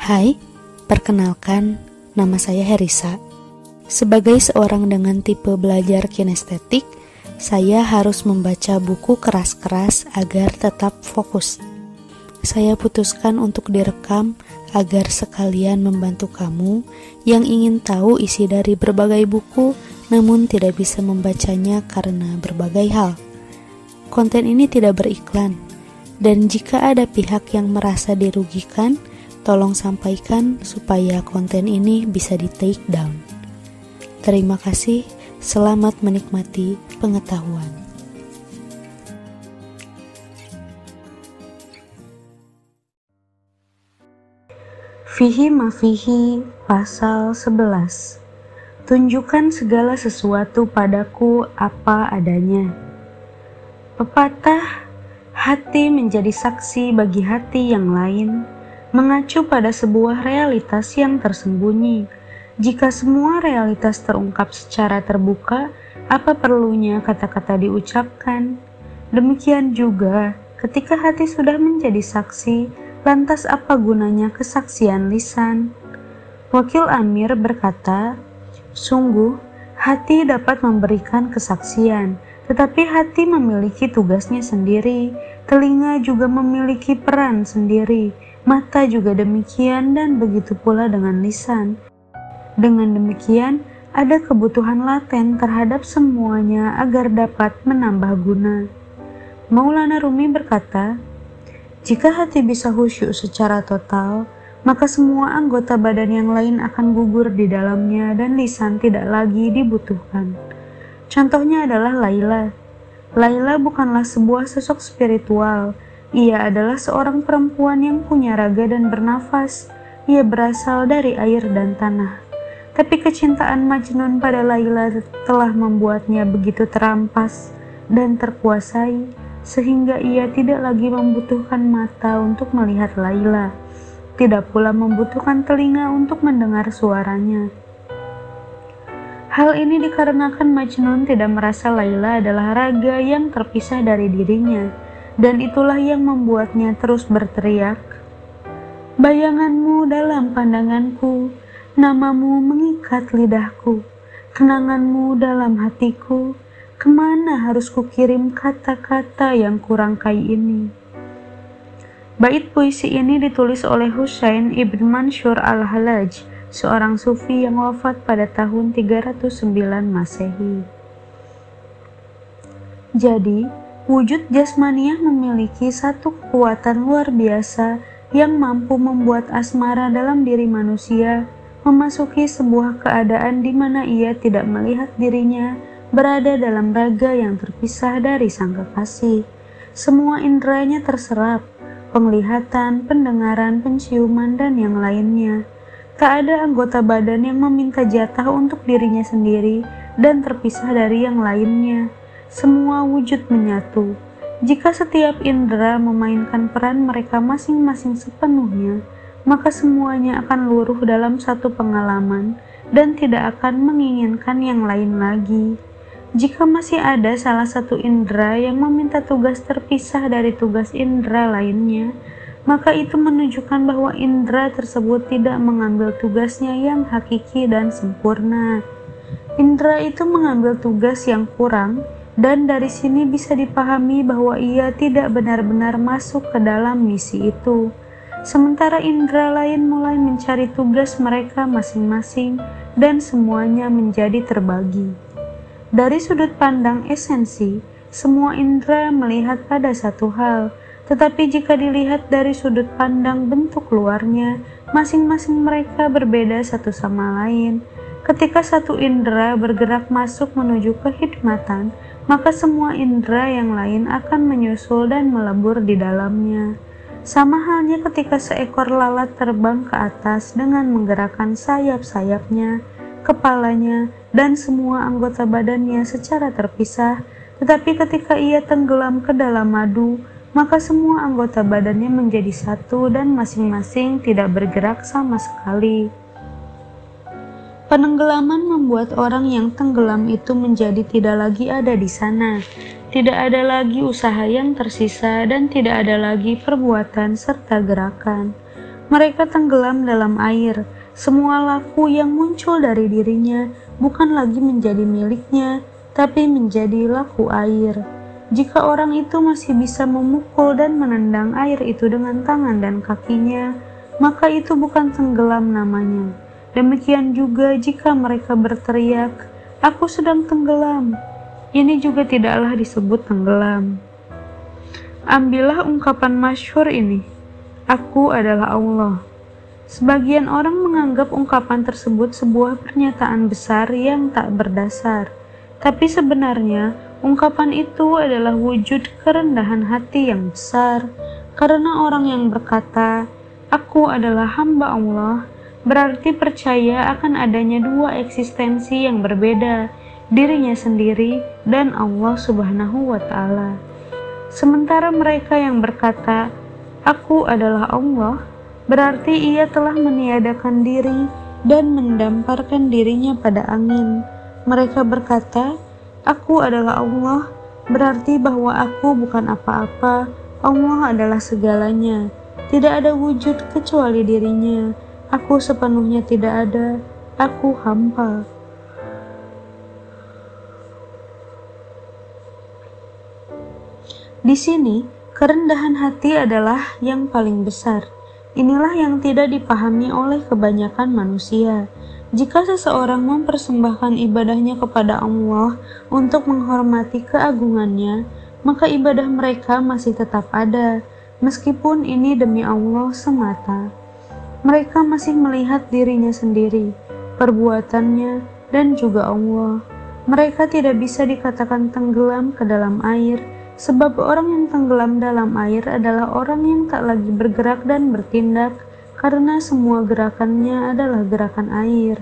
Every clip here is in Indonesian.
Hai, perkenalkan, nama saya Herisa. Sebagai seorang dengan tipe belajar kinestetik, saya harus membaca buku keras-keras agar tetap fokus. Saya putuskan untuk direkam agar sekalian membantu kamu yang ingin tahu isi dari berbagai buku namun tidak bisa membacanya karena berbagai hal. Konten ini tidak beriklan, dan jika ada pihak yang merasa dirugikan, tolong sampaikan supaya konten ini bisa di take down. Terima kasih, selamat menikmati pengetahuan. Fihi Mafihi pasal 11 Tunjukkan segala sesuatu padaku apa adanya. Pepatah hati menjadi saksi bagi hati yang lain mengacu pada sebuah realitas yang tersembunyi. Jika semua realitas terungkap secara terbuka, apa perlunya kata-kata diucapkan? Demikian juga ketika hati sudah menjadi saksi, lantas apa gunanya kesaksian lisan? Wakil Amir berkata, Sungguh, hati dapat memberikan kesaksian, tetapi hati memiliki tugasnya sendiri. Telinga juga memiliki peran sendiri, mata juga demikian, dan begitu pula dengan lisan. Dengan demikian, ada kebutuhan laten terhadap semuanya agar dapat menambah guna. Maulana Rumi berkata, "Jika hati bisa khusyuk secara total, maka semua anggota badan yang lain akan gugur di dalamnya dan lisan tidak lagi dibutuhkan. Contohnya adalah Laila. Laila bukanlah sebuah sosok spiritual. Ia adalah seorang perempuan yang punya raga dan bernafas. Ia berasal dari air dan tanah. Tapi kecintaan Majnun pada Laila telah membuatnya begitu terampas dan terkuasai sehingga ia tidak lagi membutuhkan mata untuk melihat Laila tidak pula membutuhkan telinga untuk mendengar suaranya. Hal ini dikarenakan Majnun tidak merasa Laila adalah raga yang terpisah dari dirinya, dan itulah yang membuatnya terus berteriak, Bayanganmu dalam pandanganku, namamu mengikat lidahku, kenanganmu dalam hatiku, ke mana harus kukirim kata-kata yang kurangkai ini? Bait puisi ini ditulis oleh Husain ibn Mansur al-Halaj, seorang sufi yang wafat pada tahun 309 Masehi. Jadi, wujud jasmaniah memiliki satu kekuatan luar biasa yang mampu membuat asmara dalam diri manusia memasuki sebuah keadaan di mana ia tidak melihat dirinya berada dalam raga yang terpisah dari sang kekasih. Semua inderanya terserap, penglihatan, pendengaran, penciuman, dan yang lainnya. Tak ada anggota badan yang meminta jatah untuk dirinya sendiri dan terpisah dari yang lainnya. Semua wujud menyatu. Jika setiap indera memainkan peran mereka masing-masing sepenuhnya, maka semuanya akan luruh dalam satu pengalaman dan tidak akan menginginkan yang lain lagi. Jika masih ada salah satu indera yang meminta tugas terpisah dari tugas indera lainnya, maka itu menunjukkan bahwa indera tersebut tidak mengambil tugasnya yang hakiki dan sempurna. Indera itu mengambil tugas yang kurang, dan dari sini bisa dipahami bahwa ia tidak benar-benar masuk ke dalam misi itu. Sementara indera lain mulai mencari tugas mereka masing-masing, dan semuanya menjadi terbagi. Dari sudut pandang esensi, semua indera melihat pada satu hal, tetapi jika dilihat dari sudut pandang bentuk luarnya, masing-masing mereka berbeda satu sama lain. Ketika satu indera bergerak masuk menuju kehidmatan, maka semua indera yang lain akan menyusul dan melebur di dalamnya. Sama halnya ketika seekor lalat terbang ke atas dengan menggerakkan sayap-sayapnya, kepalanya, dan semua anggota badannya secara terpisah, tetapi ketika ia tenggelam ke dalam madu, maka semua anggota badannya menjadi satu dan masing-masing tidak bergerak sama sekali. Penenggelaman membuat orang yang tenggelam itu menjadi tidak lagi ada di sana. Tidak ada lagi usaha yang tersisa dan tidak ada lagi perbuatan serta gerakan. Mereka tenggelam dalam air. Semua laku yang muncul dari dirinya bukan lagi menjadi miliknya, tapi menjadi laku air. Jika orang itu masih bisa memukul dan menendang air itu dengan tangan dan kakinya, maka itu bukan tenggelam namanya. Demikian juga jika mereka berteriak, "Aku sedang tenggelam." Ini juga tidaklah disebut tenggelam. Ambillah ungkapan masyhur ini, "Aku adalah Allah." Sebagian orang menganggap ungkapan tersebut sebuah pernyataan besar yang tak berdasar, tapi sebenarnya ungkapan itu adalah wujud kerendahan hati yang besar. Karena orang yang berkata, "Aku adalah hamba Allah," berarti percaya akan adanya dua eksistensi yang berbeda, dirinya sendiri dan Allah Subhanahu wa Ta'ala. Sementara mereka yang berkata, "Aku adalah Allah," berarti ia telah meniadakan diri dan mendamparkan dirinya pada angin. Mereka berkata, "Aku adalah Allah," berarti bahwa aku bukan apa-apa. Allah adalah segalanya. Tidak ada wujud kecuali dirinya. Aku sepenuhnya tidak ada. Aku hampa. Di sini, kerendahan hati adalah yang paling besar. Inilah yang tidak dipahami oleh kebanyakan manusia. Jika seseorang mempersembahkan ibadahnya kepada Allah untuk menghormati keagungannya, maka ibadah mereka masih tetap ada, meskipun ini demi Allah semata. Mereka masih melihat dirinya sendiri, perbuatannya, dan juga Allah. Mereka tidak bisa dikatakan tenggelam ke dalam air Sebab orang yang tenggelam dalam air adalah orang yang tak lagi bergerak dan bertindak, karena semua gerakannya adalah gerakan air.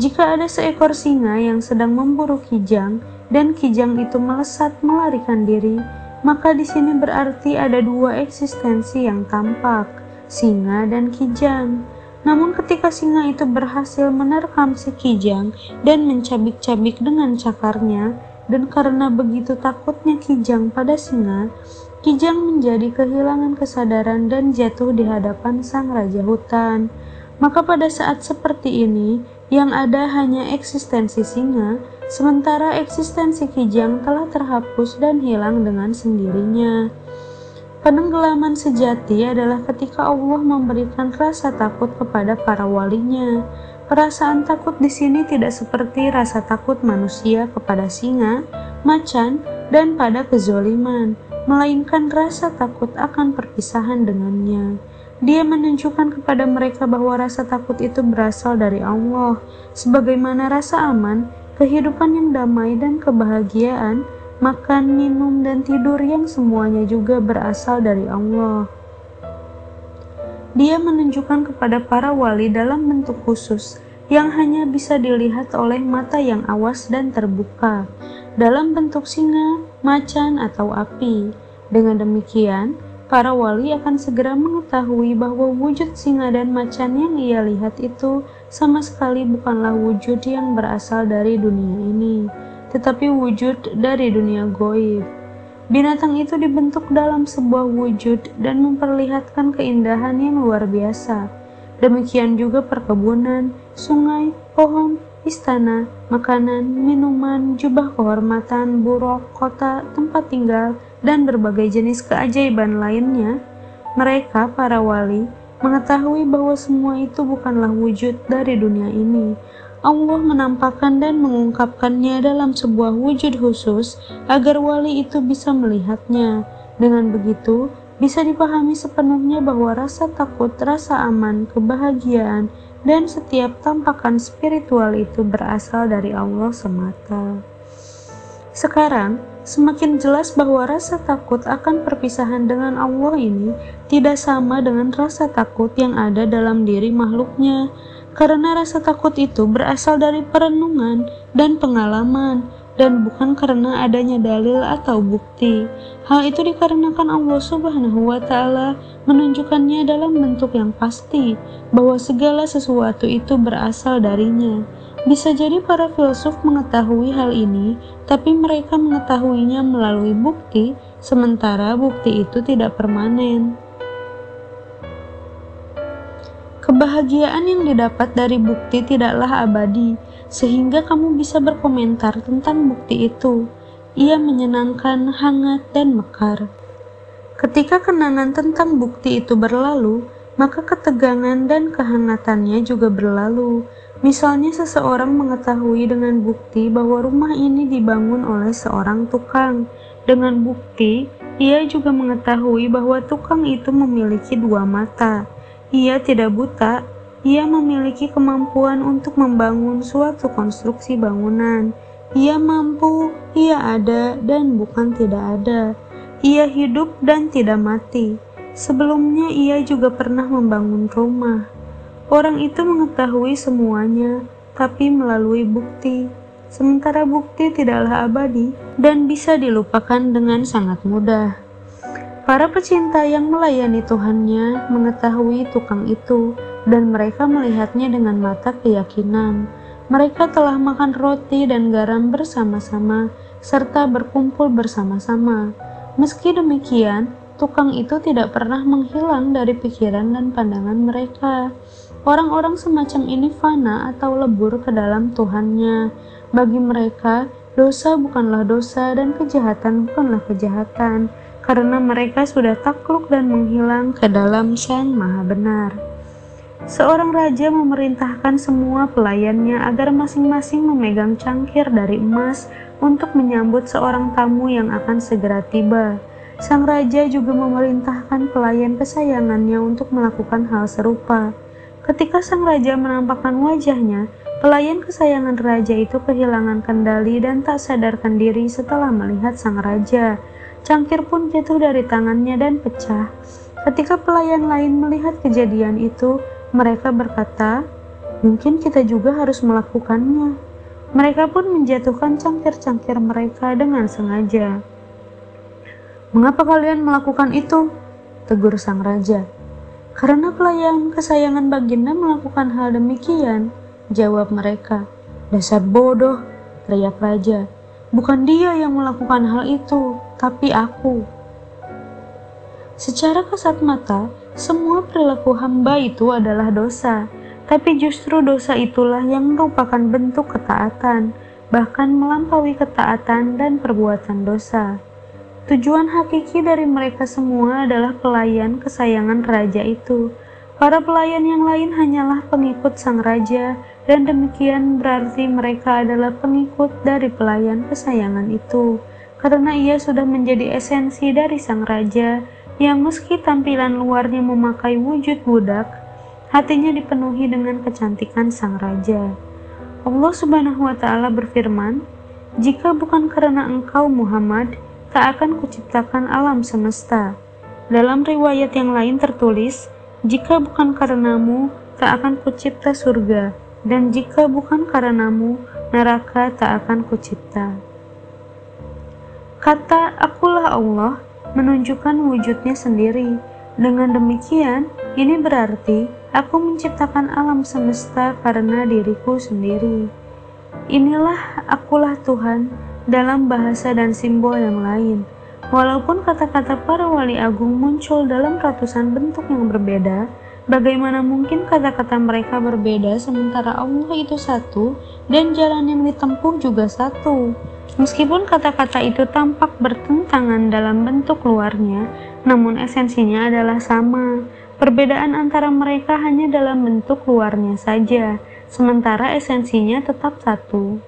Jika ada seekor singa yang sedang memburu kijang, dan kijang itu melesat melarikan diri, maka di sini berarti ada dua eksistensi yang tampak, singa dan kijang. Namun ketika singa itu berhasil menerkam si kijang dan mencabik-cabik dengan cakarnya, dan karena begitu takutnya Kijang pada singa, Kijang menjadi kehilangan kesadaran dan jatuh di hadapan sang raja hutan. Maka pada saat seperti ini, yang ada hanya eksistensi singa, sementara eksistensi Kijang telah terhapus dan hilang dengan sendirinya. Penenggelaman sejati adalah ketika Allah memberikan rasa takut kepada para walinya. Perasaan takut di sini tidak seperti rasa takut manusia kepada singa, macan, dan pada kezoliman, melainkan rasa takut akan perpisahan dengannya. Dia menunjukkan kepada mereka bahwa rasa takut itu berasal dari Allah, sebagaimana rasa aman, kehidupan yang damai dan kebahagiaan, makan, minum, dan tidur yang semuanya juga berasal dari Allah. Dia menunjukkan kepada para wali dalam bentuk khusus yang hanya bisa dilihat oleh mata yang awas dan terbuka dalam bentuk singa, macan, atau api. Dengan demikian, para wali akan segera mengetahui bahwa wujud singa dan macan yang ia lihat itu sama sekali bukanlah wujud yang berasal dari dunia ini, tetapi wujud dari dunia goib. Binatang itu dibentuk dalam sebuah wujud dan memperlihatkan keindahan yang luar biasa. Demikian juga perkebunan, sungai, pohon, istana, makanan, minuman, jubah kehormatan, buruk, kota, tempat tinggal, dan berbagai jenis keajaiban lainnya. Mereka, para wali, mengetahui bahwa semua itu bukanlah wujud dari dunia ini, Allah menampakkan dan mengungkapkannya dalam sebuah wujud khusus agar wali itu bisa melihatnya. Dengan begitu, bisa dipahami sepenuhnya bahwa rasa takut, rasa aman, kebahagiaan, dan setiap tampakan spiritual itu berasal dari Allah semata. Sekarang, semakin jelas bahwa rasa takut akan perpisahan dengan Allah ini tidak sama dengan rasa takut yang ada dalam diri makhluknya karena rasa takut itu berasal dari perenungan dan pengalaman, dan bukan karena adanya dalil atau bukti. Hal itu dikarenakan Allah Subhanahu wa Ta'ala menunjukkannya dalam bentuk yang pasti bahwa segala sesuatu itu berasal darinya. Bisa jadi para filsuf mengetahui hal ini, tapi mereka mengetahuinya melalui bukti, sementara bukti itu tidak permanen. Kebahagiaan yang didapat dari bukti tidaklah abadi, sehingga kamu bisa berkomentar tentang bukti itu. Ia menyenangkan, hangat, dan mekar. Ketika kenangan tentang bukti itu berlalu, maka ketegangan dan kehangatannya juga berlalu. Misalnya seseorang mengetahui dengan bukti bahwa rumah ini dibangun oleh seorang tukang. Dengan bukti, ia juga mengetahui bahwa tukang itu memiliki dua mata. Ia tidak buta, ia memiliki kemampuan untuk membangun suatu konstruksi bangunan. Ia mampu, ia ada, dan bukan tidak ada. Ia hidup dan tidak mati. Sebelumnya, ia juga pernah membangun rumah. Orang itu mengetahui semuanya, tapi melalui bukti. Sementara bukti tidaklah abadi dan bisa dilupakan dengan sangat mudah. Para pecinta yang melayani Tuhannya mengetahui tukang itu, dan mereka melihatnya dengan mata keyakinan. Mereka telah makan roti dan garam bersama-sama, serta berkumpul bersama-sama. Meski demikian, tukang itu tidak pernah menghilang dari pikiran dan pandangan mereka. Orang-orang semacam ini fana atau lebur ke dalam Tuhannya. Bagi mereka, dosa bukanlah dosa dan kejahatan bukanlah kejahatan karena mereka sudah takluk dan menghilang ke dalam Sang Maha Benar. Seorang raja memerintahkan semua pelayannya agar masing-masing memegang cangkir dari emas untuk menyambut seorang tamu yang akan segera tiba. Sang raja juga memerintahkan pelayan kesayangannya untuk melakukan hal serupa. Ketika sang raja menampakkan wajahnya, pelayan kesayangan raja itu kehilangan kendali dan tak sadarkan diri setelah melihat sang raja. Cangkir pun jatuh dari tangannya dan pecah. Ketika pelayan lain melihat kejadian itu, mereka berkata, "Mungkin kita juga harus melakukannya." Mereka pun menjatuhkan cangkir-cangkir mereka dengan sengaja. "Mengapa kalian melakukan itu?" tegur sang raja. "Karena pelayan kesayangan baginda melakukan hal demikian," jawab mereka. "Dasar bodoh!" teriak raja. Bukan dia yang melakukan hal itu, tapi aku. Secara kasat mata, semua perilaku hamba itu adalah dosa, tapi justru dosa itulah yang merupakan bentuk ketaatan, bahkan melampaui ketaatan dan perbuatan dosa. Tujuan hakiki dari mereka semua adalah pelayan kesayangan raja itu. Para pelayan yang lain hanyalah pengikut sang raja dan demikian berarti mereka adalah pengikut dari pelayan kesayangan itu, karena ia sudah menjadi esensi dari sang raja yang meski tampilan luarnya memakai wujud budak, hatinya dipenuhi dengan kecantikan sang raja. Allah Subhanahu wa Ta'ala berfirman, "Jika bukan karena engkau, Muhammad, tak akan kuciptakan alam semesta." Dalam riwayat yang lain tertulis, "Jika bukan karenamu, tak akan kucipta surga." dan jika bukan karenamu, neraka tak akan kucipta. Kata akulah Allah menunjukkan wujudnya sendiri. Dengan demikian, ini berarti aku menciptakan alam semesta karena diriku sendiri. Inilah akulah Tuhan dalam bahasa dan simbol yang lain. Walaupun kata-kata para wali agung muncul dalam ratusan bentuk yang berbeda, Bagaimana mungkin kata-kata mereka berbeda sementara Allah itu satu dan jalan yang ditempuh juga satu? Meskipun kata-kata itu tampak bertentangan dalam bentuk luarnya, namun esensinya adalah sama. Perbedaan antara mereka hanya dalam bentuk luarnya saja, sementara esensinya tetap satu.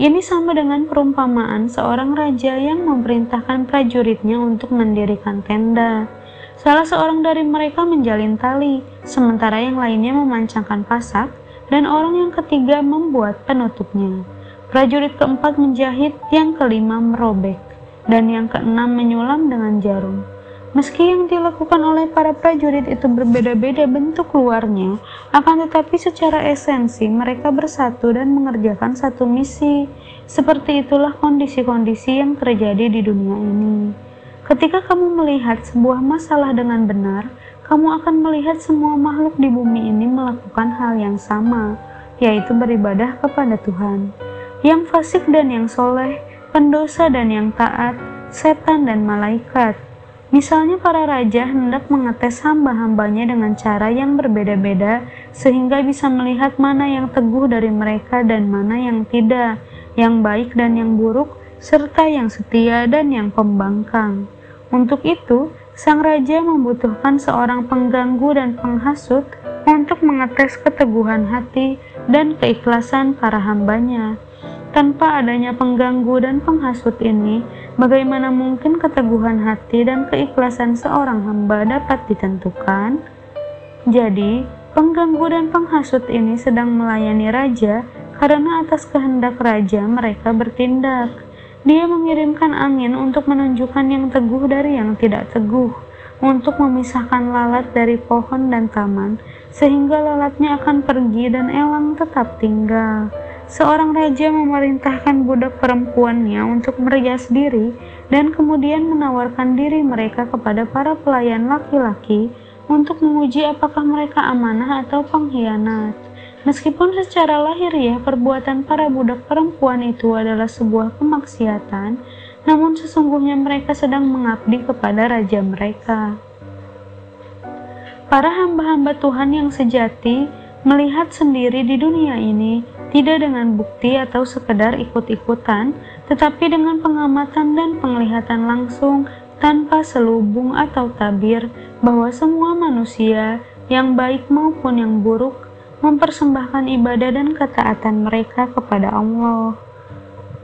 Ini sama dengan perumpamaan seorang raja yang memerintahkan prajuritnya untuk mendirikan tenda. Salah seorang dari mereka menjalin tali, sementara yang lainnya memancangkan pasak, dan orang yang ketiga membuat penutupnya. Prajurit keempat menjahit, yang kelima merobek, dan yang keenam menyulam dengan jarum. Meski yang dilakukan oleh para prajurit itu berbeda-beda bentuk luarnya, akan tetapi secara esensi mereka bersatu dan mengerjakan satu misi. Seperti itulah kondisi-kondisi yang terjadi di dunia ini. Ketika kamu melihat sebuah masalah dengan benar, kamu akan melihat semua makhluk di bumi ini melakukan hal yang sama, yaitu beribadah kepada Tuhan. Yang fasik dan yang soleh, pendosa dan yang taat, setan dan malaikat. Misalnya para raja hendak mengetes hamba-hambanya dengan cara yang berbeda-beda sehingga bisa melihat mana yang teguh dari mereka dan mana yang tidak, yang baik dan yang buruk, serta yang setia dan yang pembangkang. Untuk itu, sang raja membutuhkan seorang pengganggu dan penghasut untuk mengetes keteguhan hati dan keikhlasan para hambanya. Tanpa adanya pengganggu dan penghasut ini, bagaimana mungkin keteguhan hati dan keikhlasan seorang hamba dapat ditentukan? Jadi, pengganggu dan penghasut ini sedang melayani raja karena atas kehendak raja mereka bertindak. Dia mengirimkan angin untuk menunjukkan yang teguh dari yang tidak teguh, untuk memisahkan lalat dari pohon dan taman, sehingga lalatnya akan pergi dan elang tetap tinggal seorang raja memerintahkan budak perempuannya untuk merias diri dan kemudian menawarkan diri mereka kepada para pelayan laki-laki untuk menguji apakah mereka amanah atau pengkhianat. Meskipun secara lahiriah perbuatan para budak perempuan itu adalah sebuah kemaksiatan, namun sesungguhnya mereka sedang mengabdi kepada raja mereka. Para hamba-hamba Tuhan yang sejati melihat sendiri di dunia ini tidak dengan bukti atau sekedar ikut-ikutan, tetapi dengan pengamatan dan penglihatan langsung tanpa selubung atau tabir bahwa semua manusia, yang baik maupun yang buruk, mempersembahkan ibadah dan ketaatan mereka kepada Allah.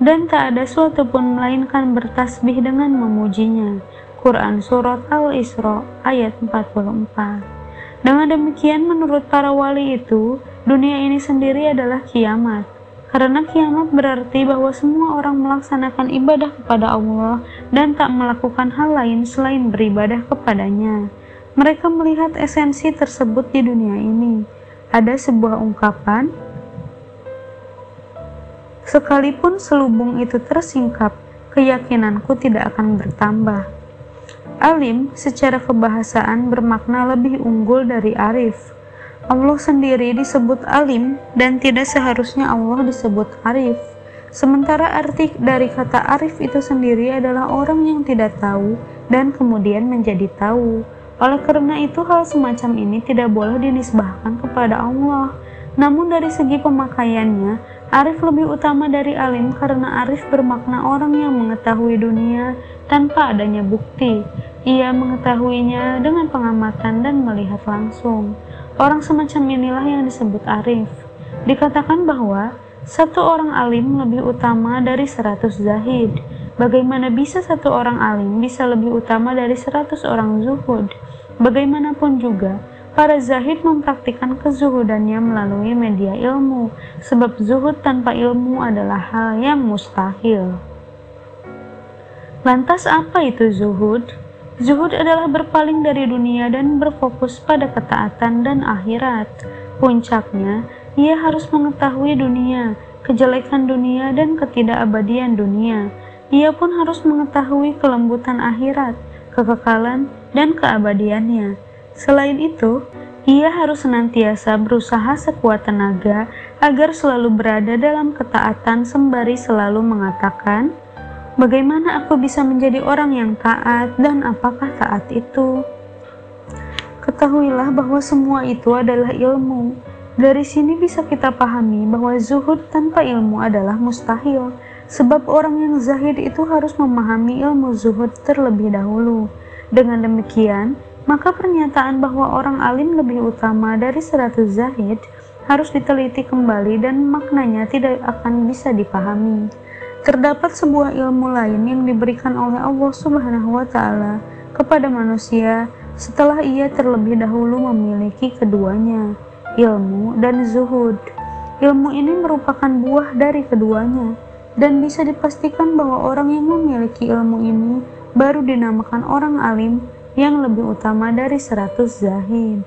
Dan tak ada suatu pun melainkan bertasbih dengan memujinya. Quran Surat Al-Isra ayat 44 dengan demikian, menurut para wali itu, dunia ini sendiri adalah kiamat. Karena kiamat berarti bahwa semua orang melaksanakan ibadah kepada Allah dan tak melakukan hal lain selain beribadah kepadanya. Mereka melihat esensi tersebut di dunia ini. Ada sebuah ungkapan, sekalipun selubung itu tersingkap, keyakinanku tidak akan bertambah. Alim secara kebahasaan bermakna lebih unggul dari arif. Allah sendiri disebut alim dan tidak seharusnya Allah disebut arif. Sementara arti dari kata arif itu sendiri adalah orang yang tidak tahu dan kemudian menjadi tahu. Oleh karena itu hal semacam ini tidak boleh dinisbahkan kepada Allah. Namun dari segi pemakaiannya, arif lebih utama dari alim karena arif bermakna orang yang mengetahui dunia tanpa adanya bukti. Ia mengetahuinya dengan pengamatan dan melihat langsung. Orang semacam inilah yang disebut arif. Dikatakan bahwa satu orang alim lebih utama dari seratus zahid. Bagaimana bisa satu orang alim bisa lebih utama dari seratus orang zuhud? Bagaimanapun juga, para zahid mempraktikkan kezuhudannya melalui media ilmu, sebab zuhud tanpa ilmu adalah hal yang mustahil. Lantas apa itu zuhud? Zuhud adalah berpaling dari dunia dan berfokus pada ketaatan dan akhirat. Puncaknya, ia harus mengetahui dunia, kejelekan dunia, dan ketidakabadian dunia. Ia pun harus mengetahui kelembutan akhirat, kekekalan, dan keabadiannya. Selain itu, ia harus senantiasa berusaha sekuat tenaga agar selalu berada dalam ketaatan sembari selalu mengatakan, Bagaimana aku bisa menjadi orang yang taat dan apakah taat itu? Ketahuilah bahwa semua itu adalah ilmu. Dari sini bisa kita pahami bahwa zuhud tanpa ilmu adalah mustahil, sebab orang yang zahid itu harus memahami ilmu zuhud terlebih dahulu. Dengan demikian, maka pernyataan bahwa orang alim lebih utama dari seratus zahid harus diteliti kembali dan maknanya tidak akan bisa dipahami terdapat sebuah ilmu lain yang diberikan oleh Allah Subhanahu wa taala kepada manusia setelah ia terlebih dahulu memiliki keduanya, ilmu dan zuhud. Ilmu ini merupakan buah dari keduanya dan bisa dipastikan bahwa orang yang memiliki ilmu ini baru dinamakan orang alim yang lebih utama dari seratus zahid.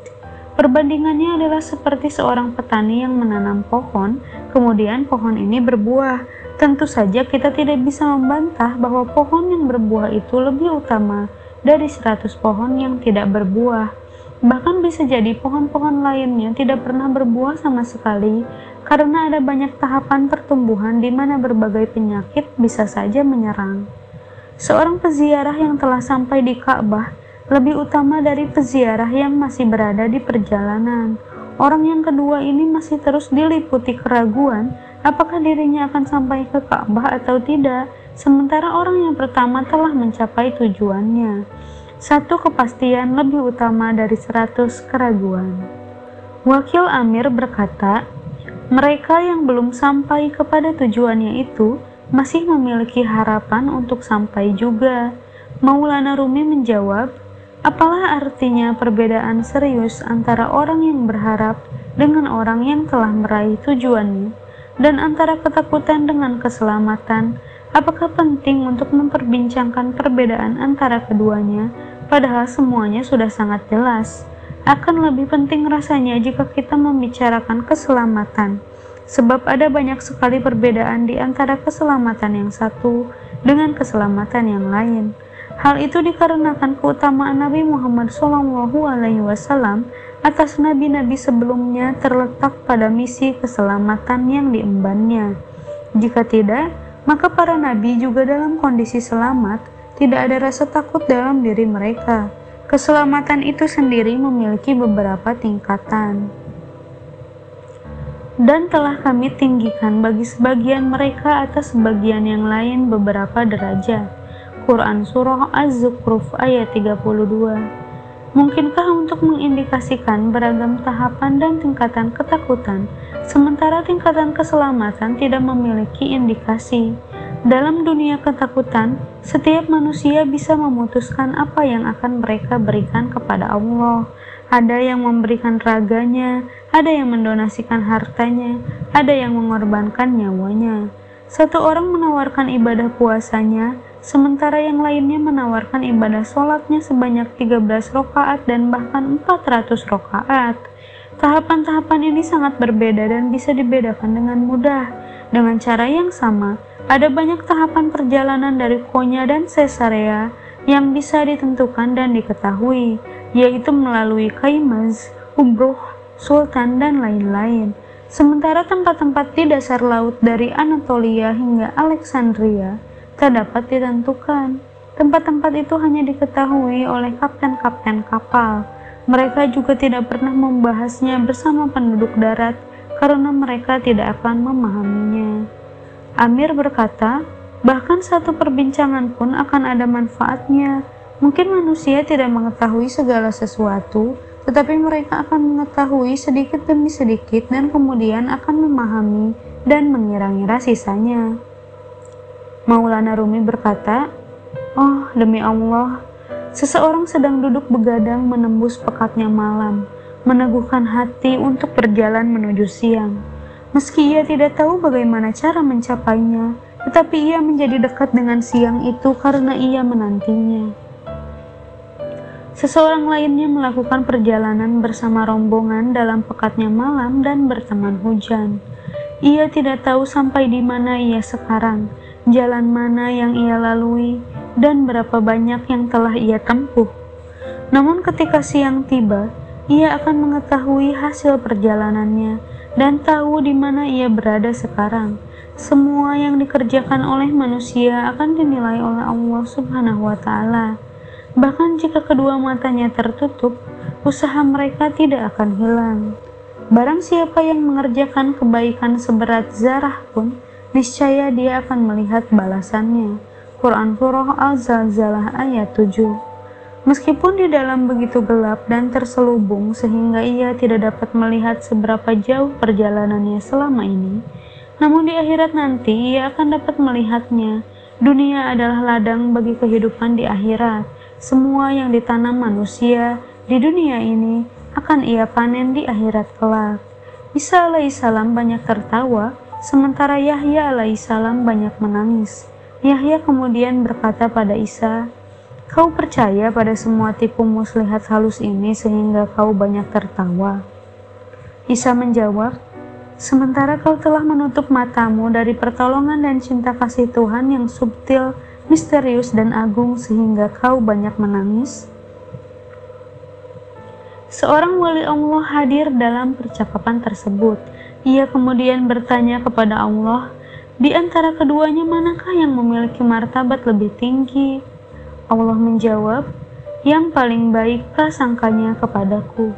Perbandingannya adalah seperti seorang petani yang menanam pohon, kemudian pohon ini berbuah, Tentu saja kita tidak bisa membantah bahwa pohon yang berbuah itu lebih utama dari 100 pohon yang tidak berbuah. Bahkan bisa jadi pohon-pohon lainnya tidak pernah berbuah sama sekali karena ada banyak tahapan pertumbuhan di mana berbagai penyakit bisa saja menyerang. Seorang peziarah yang telah sampai di Ka'bah lebih utama dari peziarah yang masih berada di perjalanan. Orang yang kedua ini masih terus diliputi keraguan apakah dirinya akan sampai ke Ka'bah atau tidak, sementara orang yang pertama telah mencapai tujuannya. Satu kepastian lebih utama dari seratus keraguan. Wakil Amir berkata, mereka yang belum sampai kepada tujuannya itu masih memiliki harapan untuk sampai juga. Maulana Rumi menjawab, Apalah artinya perbedaan serius antara orang yang berharap dengan orang yang telah meraih tujuannya, dan antara ketakutan dengan keselamatan? Apakah penting untuk memperbincangkan perbedaan antara keduanya, padahal semuanya sudah sangat jelas? Akan lebih penting rasanya jika kita membicarakan keselamatan, sebab ada banyak sekali perbedaan di antara keselamatan yang satu dengan keselamatan yang lain. Hal itu dikarenakan keutamaan Nabi Muhammad Shallallahu Alaihi Wasallam atas nabi-nabi sebelumnya terletak pada misi keselamatan yang diembannya. Jika tidak, maka para nabi juga dalam kondisi selamat, tidak ada rasa takut dalam diri mereka. Keselamatan itu sendiri memiliki beberapa tingkatan. Dan telah kami tinggikan bagi sebagian mereka atas sebagian yang lain beberapa derajat Quran Surah Az-Zukhruf ayat 32. Mungkinkah untuk mengindikasikan beragam tahapan dan tingkatan ketakutan, sementara tingkatan keselamatan tidak memiliki indikasi? Dalam dunia ketakutan, setiap manusia bisa memutuskan apa yang akan mereka berikan kepada Allah. Ada yang memberikan raganya, ada yang mendonasikan hartanya, ada yang mengorbankan nyawanya. Satu orang menawarkan ibadah puasanya, sementara yang lainnya menawarkan ibadah sholatnya sebanyak 13 rokaat dan bahkan 400 rokaat. Tahapan-tahapan ini sangat berbeda dan bisa dibedakan dengan mudah. Dengan cara yang sama, ada banyak tahapan perjalanan dari Konya dan Caesarea yang bisa ditentukan dan diketahui, yaitu melalui Kaimaz, Ubruh, Sultan, dan lain-lain. Sementara tempat-tempat di dasar laut dari Anatolia hingga Alexandria tak dapat ditentukan. Tempat-tempat itu hanya diketahui oleh kapten-kapten kapal. Mereka juga tidak pernah membahasnya bersama penduduk darat karena mereka tidak akan memahaminya. Amir berkata, bahkan satu perbincangan pun akan ada manfaatnya. Mungkin manusia tidak mengetahui segala sesuatu, tetapi mereka akan mengetahui sedikit demi sedikit dan kemudian akan memahami dan mengira-ngira sisanya. Maulana Rumi berkata, Oh, demi Allah, seseorang sedang duduk begadang menembus pekatnya malam, meneguhkan hati untuk berjalan menuju siang. Meski ia tidak tahu bagaimana cara mencapainya, tetapi ia menjadi dekat dengan siang itu karena ia menantinya. Seseorang lainnya melakukan perjalanan bersama rombongan dalam pekatnya malam dan berteman hujan. Ia tidak tahu sampai di mana ia sekarang, jalan mana yang ia lalui, dan berapa banyak yang telah ia tempuh. Namun, ketika siang tiba, ia akan mengetahui hasil perjalanannya dan tahu di mana ia berada sekarang. Semua yang dikerjakan oleh manusia akan dinilai oleh Allah Subhanahu wa Ta'ala. Bahkan jika kedua matanya tertutup, usaha mereka tidak akan hilang. Barang siapa yang mengerjakan kebaikan seberat zarah pun, niscaya dia akan melihat balasannya. Quran Surah Al-Zalzalah ayat 7 Meskipun di dalam begitu gelap dan terselubung sehingga ia tidak dapat melihat seberapa jauh perjalanannya selama ini, namun di akhirat nanti ia akan dapat melihatnya. Dunia adalah ladang bagi kehidupan di akhirat. Semua yang ditanam manusia di dunia ini akan ia panen di akhirat kelak. Isa alaihissalam banyak tertawa Sementara Yahya alaihissalam banyak menangis. Yahya kemudian berkata pada Isa, Kau percaya pada semua tipu muslihat halus ini sehingga kau banyak tertawa? Isa menjawab, Sementara kau telah menutup matamu dari pertolongan dan cinta kasih Tuhan yang subtil, misterius, dan agung sehingga kau banyak menangis? Seorang wali Allah hadir dalam percakapan tersebut. Ia kemudian bertanya kepada Allah, Di antara keduanya manakah yang memiliki martabat lebih tinggi? Allah menjawab, yang paling baik prasangkanya kepadaku.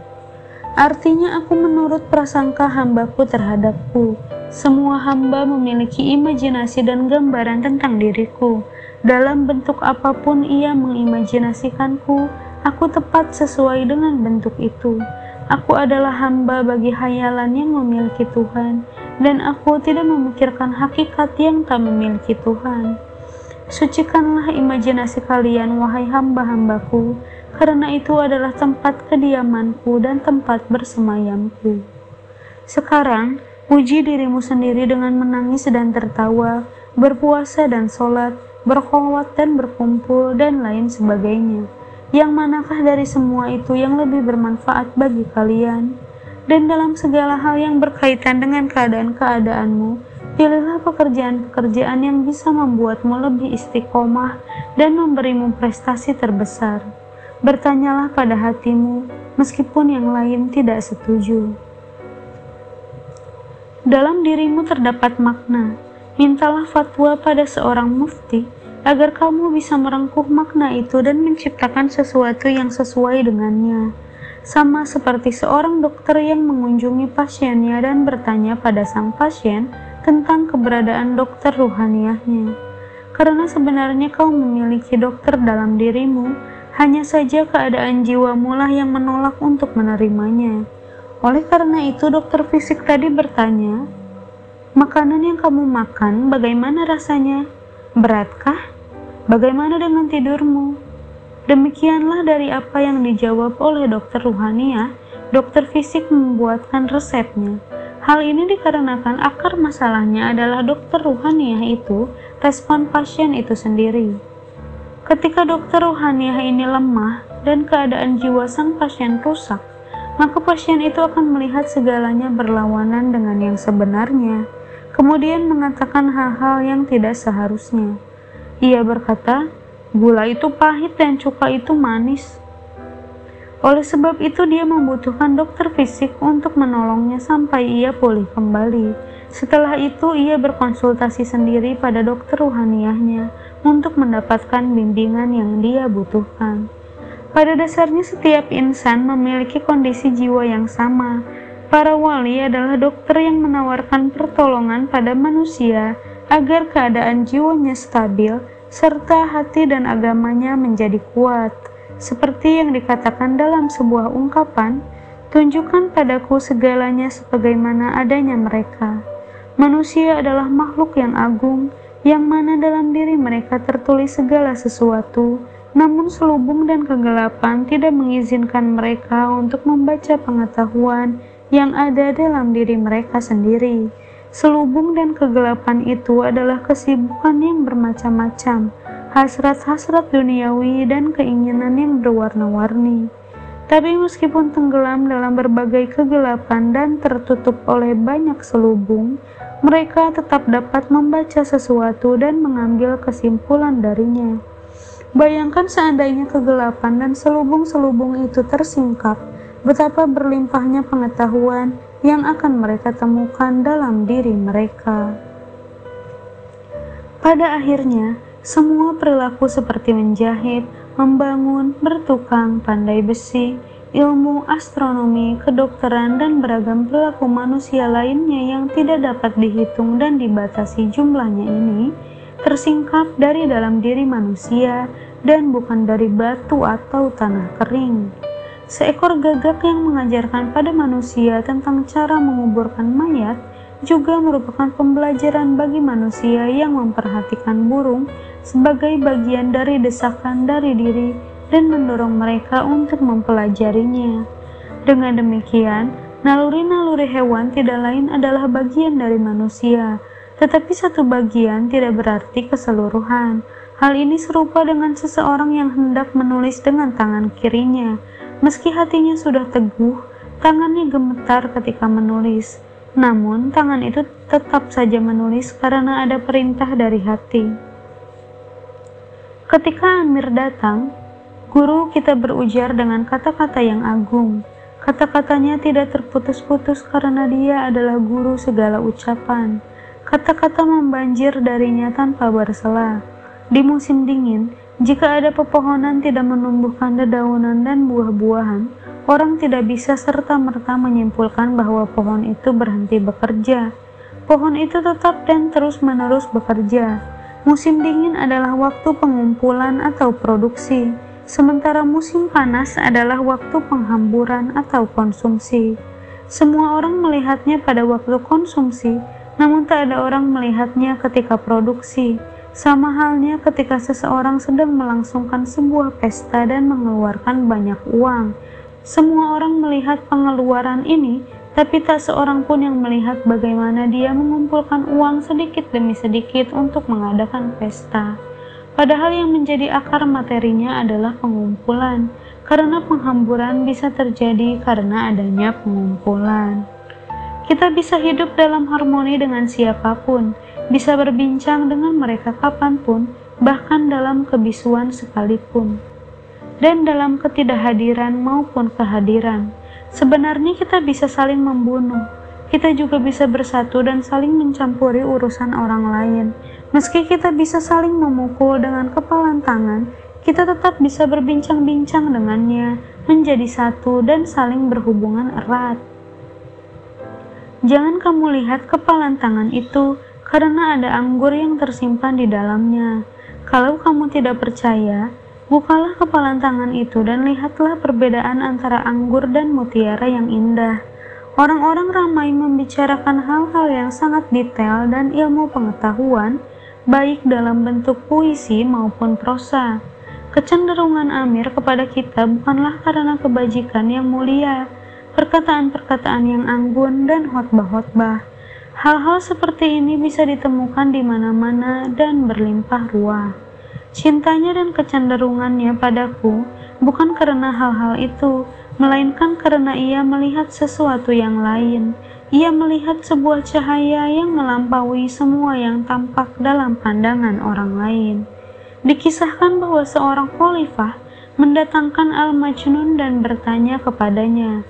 Artinya aku menurut prasangka hambaku terhadapku. Semua hamba memiliki imajinasi dan gambaran tentang diriku. Dalam bentuk apa pun ia mengimajinasikanku, aku tepat sesuai dengan bentuk itu. Aku adalah hamba bagi hayalan yang memiliki Tuhan, dan aku tidak memikirkan hakikat yang tak memiliki Tuhan. Sucikanlah imajinasi kalian, wahai hamba-hambaku, karena itu adalah tempat kediamanku dan tempat bersemayamku. Sekarang, puji dirimu sendiri dengan menangis dan tertawa, berpuasa dan sholat, berkhulwat dan berkumpul, dan lain sebagainya yang manakah dari semua itu yang lebih bermanfaat bagi kalian? Dan dalam segala hal yang berkaitan dengan keadaan-keadaanmu, pilihlah pekerjaan-pekerjaan yang bisa membuatmu lebih istiqomah dan memberimu prestasi terbesar. Bertanyalah pada hatimu, meskipun yang lain tidak setuju. Dalam dirimu terdapat makna. Mintalah fatwa pada seorang mufti agar kamu bisa merengkuh makna itu dan menciptakan sesuatu yang sesuai dengannya. Sama seperti seorang dokter yang mengunjungi pasiennya dan bertanya pada sang pasien tentang keberadaan dokter ruhaniahnya. Karena sebenarnya kau memiliki dokter dalam dirimu, hanya saja keadaan jiwamu lah yang menolak untuk menerimanya. Oleh karena itu, dokter fisik tadi bertanya, "Makanan yang kamu makan, bagaimana rasanya? Beratkah?" Bagaimana dengan tidurmu? Demikianlah dari apa yang dijawab oleh dokter Ruhania, dokter fisik membuatkan resepnya. Hal ini dikarenakan akar masalahnya adalah dokter Ruhania itu respon pasien itu sendiri. Ketika dokter Ruhania ini lemah dan keadaan jiwa sang pasien rusak, maka pasien itu akan melihat segalanya berlawanan dengan yang sebenarnya, kemudian mengatakan hal-hal yang tidak seharusnya. Ia berkata, gula itu pahit dan cuka itu manis. Oleh sebab itu dia membutuhkan dokter fisik untuk menolongnya sampai ia pulih kembali. Setelah itu ia berkonsultasi sendiri pada dokter ruhaniahnya untuk mendapatkan bimbingan yang dia butuhkan. Pada dasarnya setiap insan memiliki kondisi jiwa yang sama. Para wali adalah dokter yang menawarkan pertolongan pada manusia agar keadaan jiwanya stabil serta hati dan agamanya menjadi kuat. Seperti yang dikatakan dalam sebuah ungkapan, tunjukkan padaku segalanya sebagaimana adanya mereka. Manusia adalah makhluk yang agung, yang mana dalam diri mereka tertulis segala sesuatu, namun selubung dan kegelapan tidak mengizinkan mereka untuk membaca pengetahuan yang ada dalam diri mereka sendiri. Selubung dan kegelapan itu adalah kesibukan yang bermacam-macam, hasrat-hasrat duniawi dan keinginan yang berwarna-warni. Tapi meskipun tenggelam dalam berbagai kegelapan dan tertutup oleh banyak selubung, mereka tetap dapat membaca sesuatu dan mengambil kesimpulan darinya. Bayangkan seandainya kegelapan dan selubung-selubung itu tersingkap, betapa berlimpahnya pengetahuan yang akan mereka temukan dalam diri mereka. Pada akhirnya, semua perilaku seperti menjahit, membangun, bertukang, pandai besi, ilmu astronomi, kedokteran, dan beragam perilaku manusia lainnya yang tidak dapat dihitung dan dibatasi jumlahnya ini tersingkap dari dalam diri manusia dan bukan dari batu atau tanah kering. Seekor gagak yang mengajarkan pada manusia tentang cara menguburkan mayat juga merupakan pembelajaran bagi manusia yang memperhatikan burung sebagai bagian dari desakan dari diri dan mendorong mereka untuk mempelajarinya. Dengan demikian, naluri-naluri hewan tidak lain adalah bagian dari manusia, tetapi satu bagian tidak berarti keseluruhan. Hal ini serupa dengan seseorang yang hendak menulis dengan tangan kirinya Meski hatinya sudah teguh, tangannya gemetar ketika menulis. Namun, tangan itu tetap saja menulis karena ada perintah dari hati. Ketika Amir datang, guru kita berujar dengan kata-kata yang agung. Kata-katanya tidak terputus-putus karena dia adalah guru segala ucapan. Kata-kata membanjir darinya tanpa bersela. Di musim dingin, jika ada pepohonan tidak menumbuhkan dedaunan dan buah-buahan, orang tidak bisa serta-merta menyimpulkan bahwa pohon itu berhenti bekerja. Pohon itu tetap dan terus-menerus bekerja. Musim dingin adalah waktu pengumpulan atau produksi, sementara musim panas adalah waktu penghamburan atau konsumsi. Semua orang melihatnya pada waktu konsumsi, namun tak ada orang melihatnya ketika produksi. Sama halnya ketika seseorang sedang melangsungkan sebuah pesta dan mengeluarkan banyak uang. Semua orang melihat pengeluaran ini, tapi tak seorang pun yang melihat bagaimana dia mengumpulkan uang sedikit demi sedikit untuk mengadakan pesta. Padahal yang menjadi akar materinya adalah pengumpulan, karena penghamburan bisa terjadi karena adanya pengumpulan. Kita bisa hidup dalam harmoni dengan siapa pun, bisa berbincang dengan mereka kapan pun, bahkan dalam kebisuan sekalipun. Dan dalam ketidakhadiran maupun kehadiran, sebenarnya kita bisa saling membunuh. Kita juga bisa bersatu dan saling mencampuri urusan orang lain. Meski kita bisa saling memukul dengan kepalan tangan, kita tetap bisa berbincang-bincang dengannya, menjadi satu dan saling berhubungan erat. Jangan kamu lihat kepalan tangan itu karena ada anggur yang tersimpan di dalamnya. Kalau kamu tidak percaya, bukalah kepalan tangan itu dan lihatlah perbedaan antara anggur dan mutiara yang indah. Orang-orang ramai membicarakan hal-hal yang sangat detail dan ilmu pengetahuan, baik dalam bentuk puisi maupun prosa. Kecenderungan Amir kepada kita bukanlah karena kebajikan yang mulia, perkataan-perkataan yang anggun dan khotbah-khotbah. Hal-hal seperti ini bisa ditemukan di mana-mana dan berlimpah ruah. Cintanya dan kecenderungannya padaku bukan karena hal-hal itu, melainkan karena ia melihat sesuatu yang lain. Ia melihat sebuah cahaya yang melampaui semua yang tampak dalam pandangan orang lain. Dikisahkan bahwa seorang khalifah mendatangkan Al-Majnun dan bertanya kepadanya,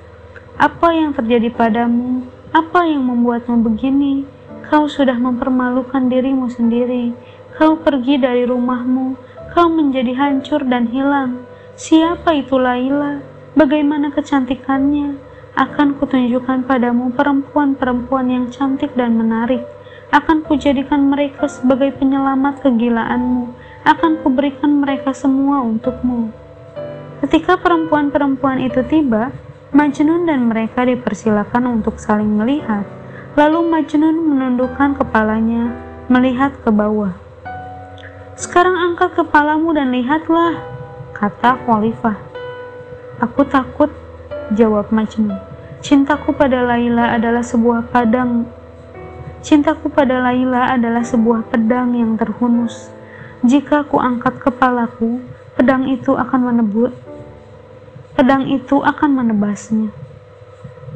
apa yang terjadi padamu? Apa yang membuatmu begini? Kau sudah mempermalukan dirimu sendiri. Kau pergi dari rumahmu. Kau menjadi hancur dan hilang. Siapa itu Laila? Bagaimana kecantikannya? Akan kutunjukkan padamu perempuan-perempuan yang cantik dan menarik. Akan kujadikan mereka sebagai penyelamat kegilaanmu. Akan kuberikan mereka semua untukmu. Ketika perempuan-perempuan itu tiba, Majnun dan mereka dipersilakan untuk saling melihat. Lalu Majnun menundukkan kepalanya, melihat ke bawah. Sekarang angkat kepalamu dan lihatlah, kata Khalifah. Aku takut, jawab Majnun. Cintaku pada Laila adalah sebuah padang. Cintaku pada Laila adalah sebuah pedang yang terhunus. Jika aku angkat kepalaku, pedang itu akan menebut pedang itu akan menebasnya.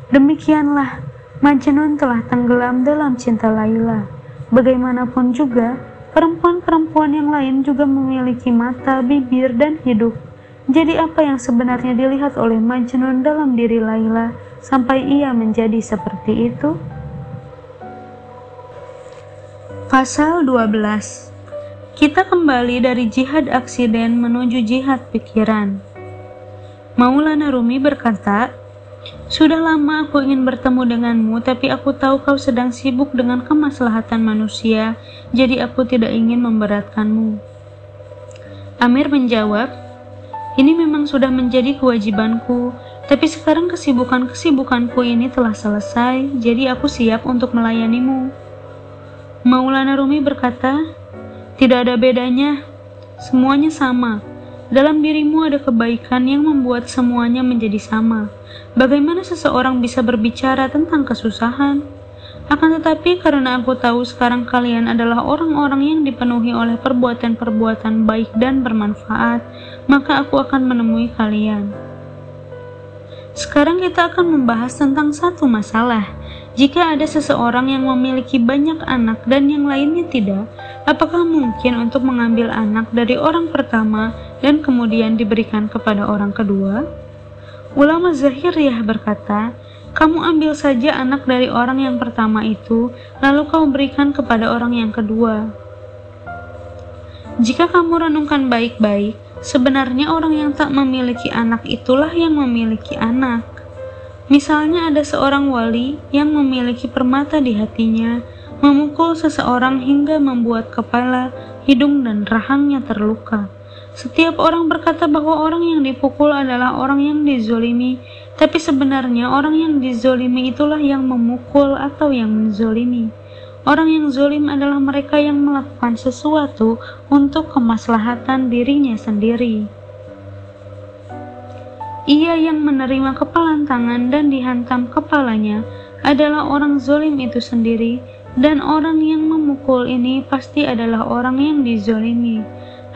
Demikianlah, Majnun telah tenggelam dalam cinta Laila. Bagaimanapun juga, perempuan-perempuan yang lain juga memiliki mata, bibir, dan hidup. Jadi apa yang sebenarnya dilihat oleh Majnun dalam diri Laila sampai ia menjadi seperti itu? Pasal 12 Kita kembali dari jihad aksiden menuju jihad pikiran. Maulana Rumi berkata, Sudah lama aku ingin bertemu denganmu, tapi aku tahu kau sedang sibuk dengan kemaslahatan manusia, jadi aku tidak ingin memberatkanmu. Amir menjawab, Ini memang sudah menjadi kewajibanku, tapi sekarang kesibukan-kesibukanku ini telah selesai, jadi aku siap untuk melayanimu. Maulana Rumi berkata, Tidak ada bedanya, semuanya sama dalam dirimu ada kebaikan yang membuat semuanya menjadi sama. Bagaimana seseorang bisa berbicara tentang kesusahan? Akan tetapi karena aku tahu sekarang kalian adalah orang-orang yang dipenuhi oleh perbuatan-perbuatan baik dan bermanfaat, maka aku akan menemui kalian. Sekarang kita akan membahas tentang satu masalah. Jika ada seseorang yang memiliki banyak anak dan yang lainnya tidak, apakah mungkin untuk mengambil anak dari orang pertama dan kemudian diberikan kepada orang kedua? Ulama Zahiriyah berkata, Kamu ambil saja anak dari orang yang pertama itu, lalu kau berikan kepada orang yang kedua. Jika kamu renungkan baik-baik, sebenarnya orang yang tak memiliki anak itulah yang memiliki anak. Misalnya ada seorang wali yang memiliki permata di hatinya, memukul seseorang hingga membuat kepala, hidung, dan rahangnya terluka. Setiap orang berkata bahwa orang yang dipukul adalah orang yang dizolimi, tapi sebenarnya orang yang dizolimi itulah yang memukul atau yang menzolimi. Orang yang zolim adalah mereka yang melakukan sesuatu untuk kemaslahatan dirinya sendiri. Ia yang menerima kepalan tangan dan dihantam kepalanya adalah orang zolim itu sendiri, dan orang yang memukul ini pasti adalah orang yang dizolimi.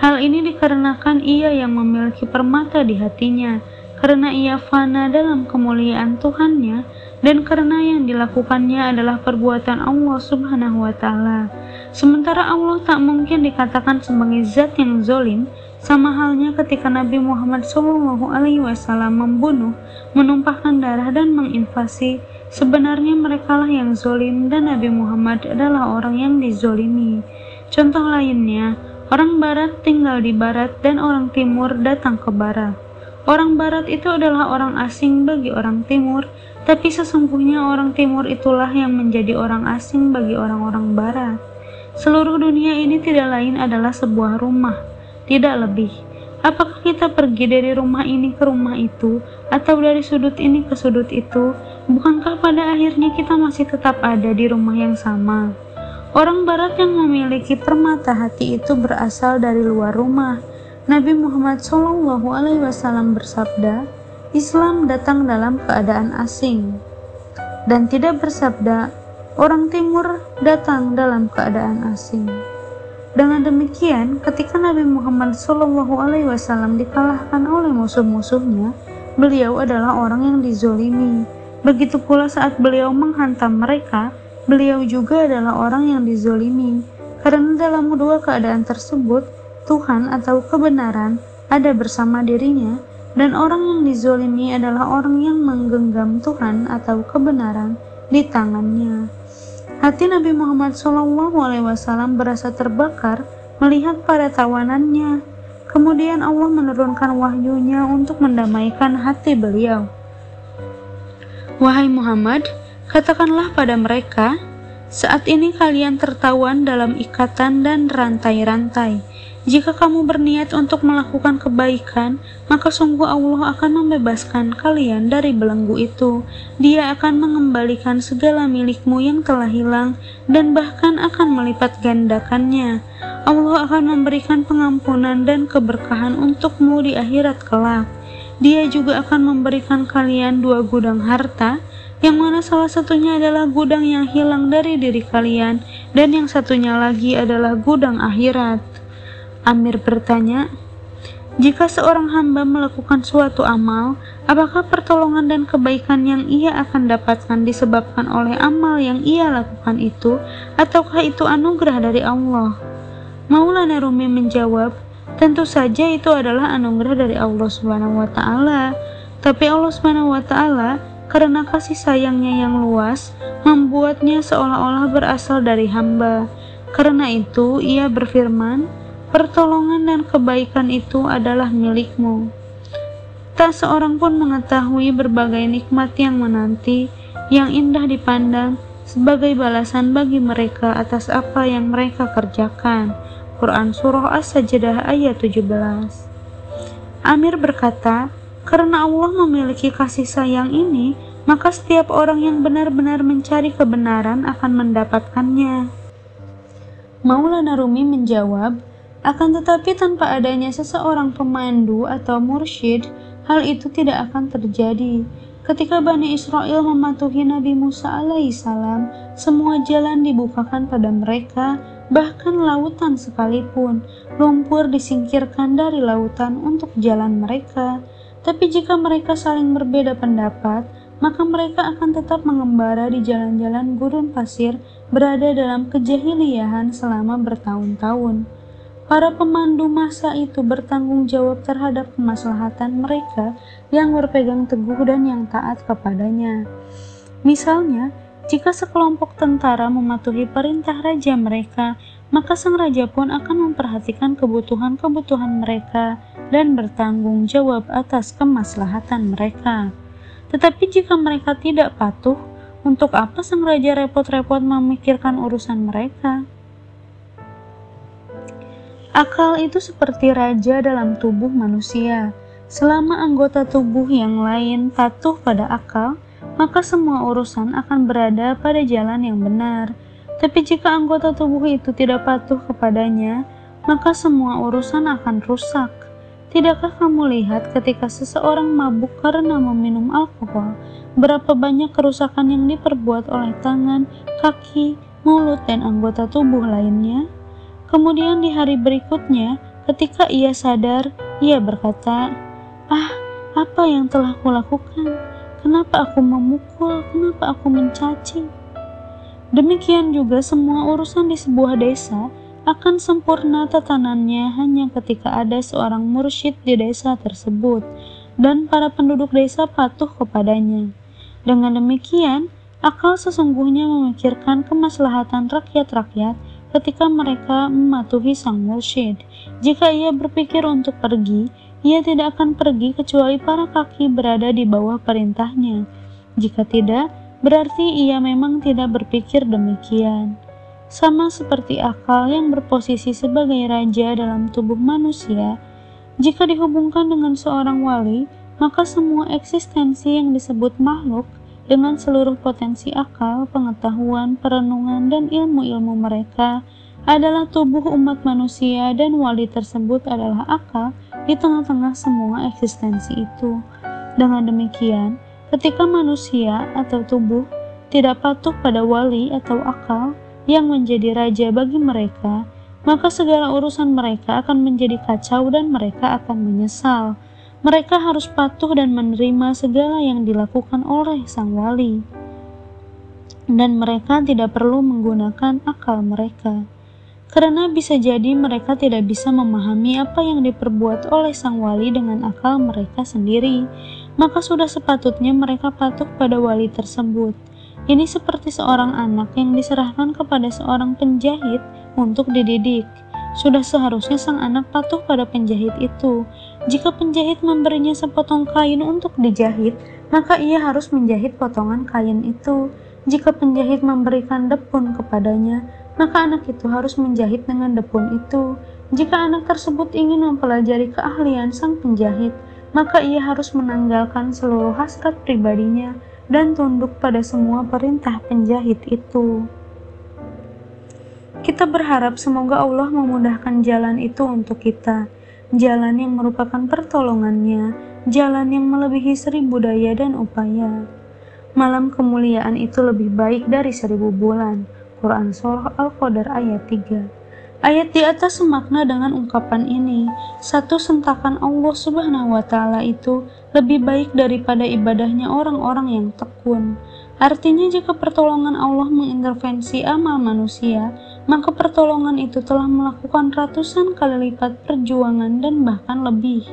Hal ini dikarenakan ia yang memiliki permata di hatinya, karena ia fana dalam kemuliaan Tuhannya, dan karena yang dilakukannya adalah perbuatan Allah Subhanahu wa Ta'ala. Sementara Allah tak mungkin dikatakan sebagai zat yang zolim, sama halnya ketika Nabi Muhammad SAW membunuh, menumpahkan darah dan menginvasi, sebenarnya merekalah yang zolim dan Nabi Muhammad adalah orang yang dizolimi. Contoh lainnya, orang barat tinggal di barat dan orang timur datang ke barat. Orang barat itu adalah orang asing bagi orang timur, tapi sesungguhnya orang timur itulah yang menjadi orang asing bagi orang-orang barat. Seluruh dunia ini tidak lain adalah sebuah rumah, tidak lebih. Apakah kita pergi dari rumah ini ke rumah itu, atau dari sudut ini ke sudut itu? Bukankah pada akhirnya kita masih tetap ada di rumah yang sama? Orang Barat yang memiliki permata hati itu berasal dari luar rumah. Nabi Muhammad SAW bersabda, "Islam datang dalam keadaan asing," dan tidak bersabda, "Orang Timur datang dalam keadaan asing." Dengan demikian, ketika Nabi Muhammad SAW dikalahkan oleh musuh-musuhnya, beliau adalah orang yang dizolimi. Begitu pula saat beliau menghantam mereka, beliau juga adalah orang yang dizolimi. Karena dalam kedua keadaan tersebut, Tuhan atau kebenaran ada bersama dirinya, dan orang yang dizolimi adalah orang yang menggenggam Tuhan atau kebenaran di tangannya. Hati Nabi Muhammad SAW berasa terbakar melihat para tawanannya. Kemudian Allah menurunkan wahyunya untuk mendamaikan hati beliau. Wahai Muhammad, katakanlah pada mereka, saat ini kalian tertawan dalam ikatan dan rantai-rantai jika kamu berniat untuk melakukan kebaikan, maka sungguh Allah akan membebaskan kalian dari belenggu itu. Dia akan mengembalikan segala milikmu yang telah hilang dan bahkan akan melipat gandakannya. Allah akan memberikan pengampunan dan keberkahan untukmu di akhirat kelak. Dia juga akan memberikan kalian dua gudang harta, yang mana salah satunya adalah gudang yang hilang dari diri kalian, dan yang satunya lagi adalah gudang akhirat. Amir bertanya, jika seorang hamba melakukan suatu amal, apakah pertolongan dan kebaikan yang ia akan dapatkan disebabkan oleh amal yang ia lakukan itu, ataukah itu anugerah dari Allah? Maulana Rumi menjawab, tentu saja itu adalah anugerah dari Allah taala. Tapi Allah taala karena kasih sayangnya yang luas membuatnya seolah-olah berasal dari hamba. Karena itu ia berfirman, pertolongan dan kebaikan itu adalah milikmu. Tak seorang pun mengetahui berbagai nikmat yang menanti, yang indah dipandang, sebagai balasan bagi mereka atas apa yang mereka kerjakan. Quran Surah As-Sajdah ayat 17 Amir berkata, karena Allah memiliki kasih sayang ini, maka setiap orang yang benar-benar mencari kebenaran akan mendapatkannya. Maulana Rumi menjawab, akan tetapi tanpa adanya seseorang pemandu atau mursyid, hal itu tidak akan terjadi. Ketika Bani Israel mematuhi Nabi Musa alaihissalam, semua jalan dibukakan pada mereka, bahkan lautan sekalipun. Lumpur disingkirkan dari lautan untuk jalan mereka. Tapi jika mereka saling berbeda pendapat, maka mereka akan tetap mengembara di jalan-jalan gurun pasir berada dalam kejahiliahan selama bertahun-tahun. Para pemandu masa itu bertanggung jawab terhadap kemaslahatan mereka yang berpegang teguh dan yang taat kepadanya. Misalnya, jika sekelompok tentara mematuhi perintah raja mereka, maka sang raja pun akan memperhatikan kebutuhan-kebutuhan mereka dan bertanggung jawab atas kemaslahatan mereka. Tetapi jika mereka tidak patuh, untuk apa sang raja repot-repot memikirkan urusan mereka? Akal itu seperti raja dalam tubuh manusia. Selama anggota tubuh yang lain patuh pada akal, maka semua urusan akan berada pada jalan yang benar. Tapi jika anggota tubuh itu tidak patuh kepadanya, maka semua urusan akan rusak. Tidakkah kamu lihat ketika seseorang mabuk karena meminum alkohol, berapa banyak kerusakan yang diperbuat oleh tangan, kaki, mulut, dan anggota tubuh lainnya? Kemudian di hari berikutnya, ketika ia sadar, ia berkata, "Ah, apa yang telah kulakukan? Kenapa aku memukul? Kenapa aku mencaci?" Demikian juga semua urusan di sebuah desa akan sempurna tatanannya hanya ketika ada seorang mursyid di desa tersebut dan para penduduk desa patuh kepadanya. Dengan demikian, akal sesungguhnya memikirkan kemaslahatan rakyat-rakyat ketika mereka mematuhi sang mursyid. Jika ia berpikir untuk pergi, ia tidak akan pergi kecuali para kaki berada di bawah perintahnya. Jika tidak, berarti ia memang tidak berpikir demikian. Sama seperti akal yang berposisi sebagai raja dalam tubuh manusia, jika dihubungkan dengan seorang wali, maka semua eksistensi yang disebut makhluk dengan seluruh potensi akal, pengetahuan, perenungan, dan ilmu-ilmu mereka adalah tubuh umat manusia dan wali tersebut adalah akal di tengah-tengah semua eksistensi itu. Dengan demikian, Ketika manusia atau tubuh tidak patuh pada wali atau akal yang menjadi raja bagi mereka, maka segala urusan mereka akan menjadi kacau dan mereka akan menyesal. Mereka harus patuh dan menerima segala yang dilakukan oleh sang wali, dan mereka tidak perlu menggunakan akal mereka karena bisa jadi mereka tidak bisa memahami apa yang diperbuat oleh sang wali dengan akal mereka sendiri, maka sudah sepatutnya mereka patuh pada wali tersebut. Ini seperti seorang anak yang diserahkan kepada seorang penjahit untuk dididik. Sudah seharusnya sang anak patuh pada penjahit itu. Jika penjahit memberinya sepotong kain untuk dijahit, maka ia harus menjahit potongan kain itu. Jika penjahit memberikan depun kepadanya, maka anak itu harus menjahit dengan depun itu. Jika anak tersebut ingin mempelajari keahlian sang penjahit, maka ia harus menanggalkan seluruh hasrat pribadinya dan tunduk pada semua perintah penjahit itu. Kita berharap semoga Allah memudahkan jalan itu untuk kita, jalan yang merupakan pertolongannya, jalan yang melebihi seribu daya dan upaya. Malam kemuliaan itu lebih baik dari seribu bulan Quran Surah Al-Qadar ayat 3. Ayat di atas semakna dengan ungkapan ini, satu sentakan Allah Subhanahu wa taala itu lebih baik daripada ibadahnya orang-orang yang tekun. Artinya jika pertolongan Allah mengintervensi amal manusia, maka pertolongan itu telah melakukan ratusan kali lipat perjuangan dan bahkan lebih.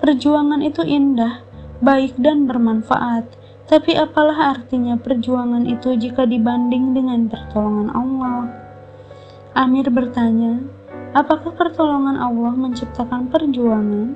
Perjuangan itu indah, baik dan bermanfaat tapi apalah artinya perjuangan itu jika dibanding dengan pertolongan Allah? Amir bertanya, apakah pertolongan Allah menciptakan perjuangan?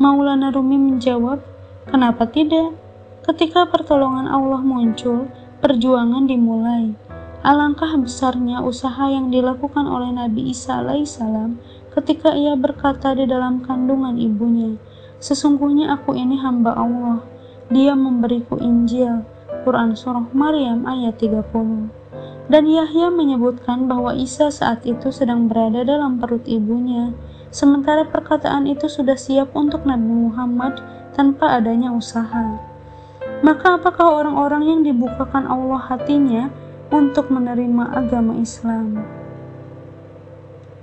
Maulana Rumi menjawab, kenapa tidak? Ketika pertolongan Allah muncul, perjuangan dimulai. Alangkah besarnya usaha yang dilakukan oleh Nabi Isa alaihissalam ketika ia berkata di dalam kandungan ibunya, Sesungguhnya aku ini hamba Allah, dia memberiku Injil, Quran Surah Maryam ayat 30. Dan Yahya menyebutkan bahwa Isa saat itu sedang berada dalam perut ibunya, sementara perkataan itu sudah siap untuk Nabi Muhammad tanpa adanya usaha. Maka apakah orang-orang yang dibukakan Allah hatinya untuk menerima agama Islam?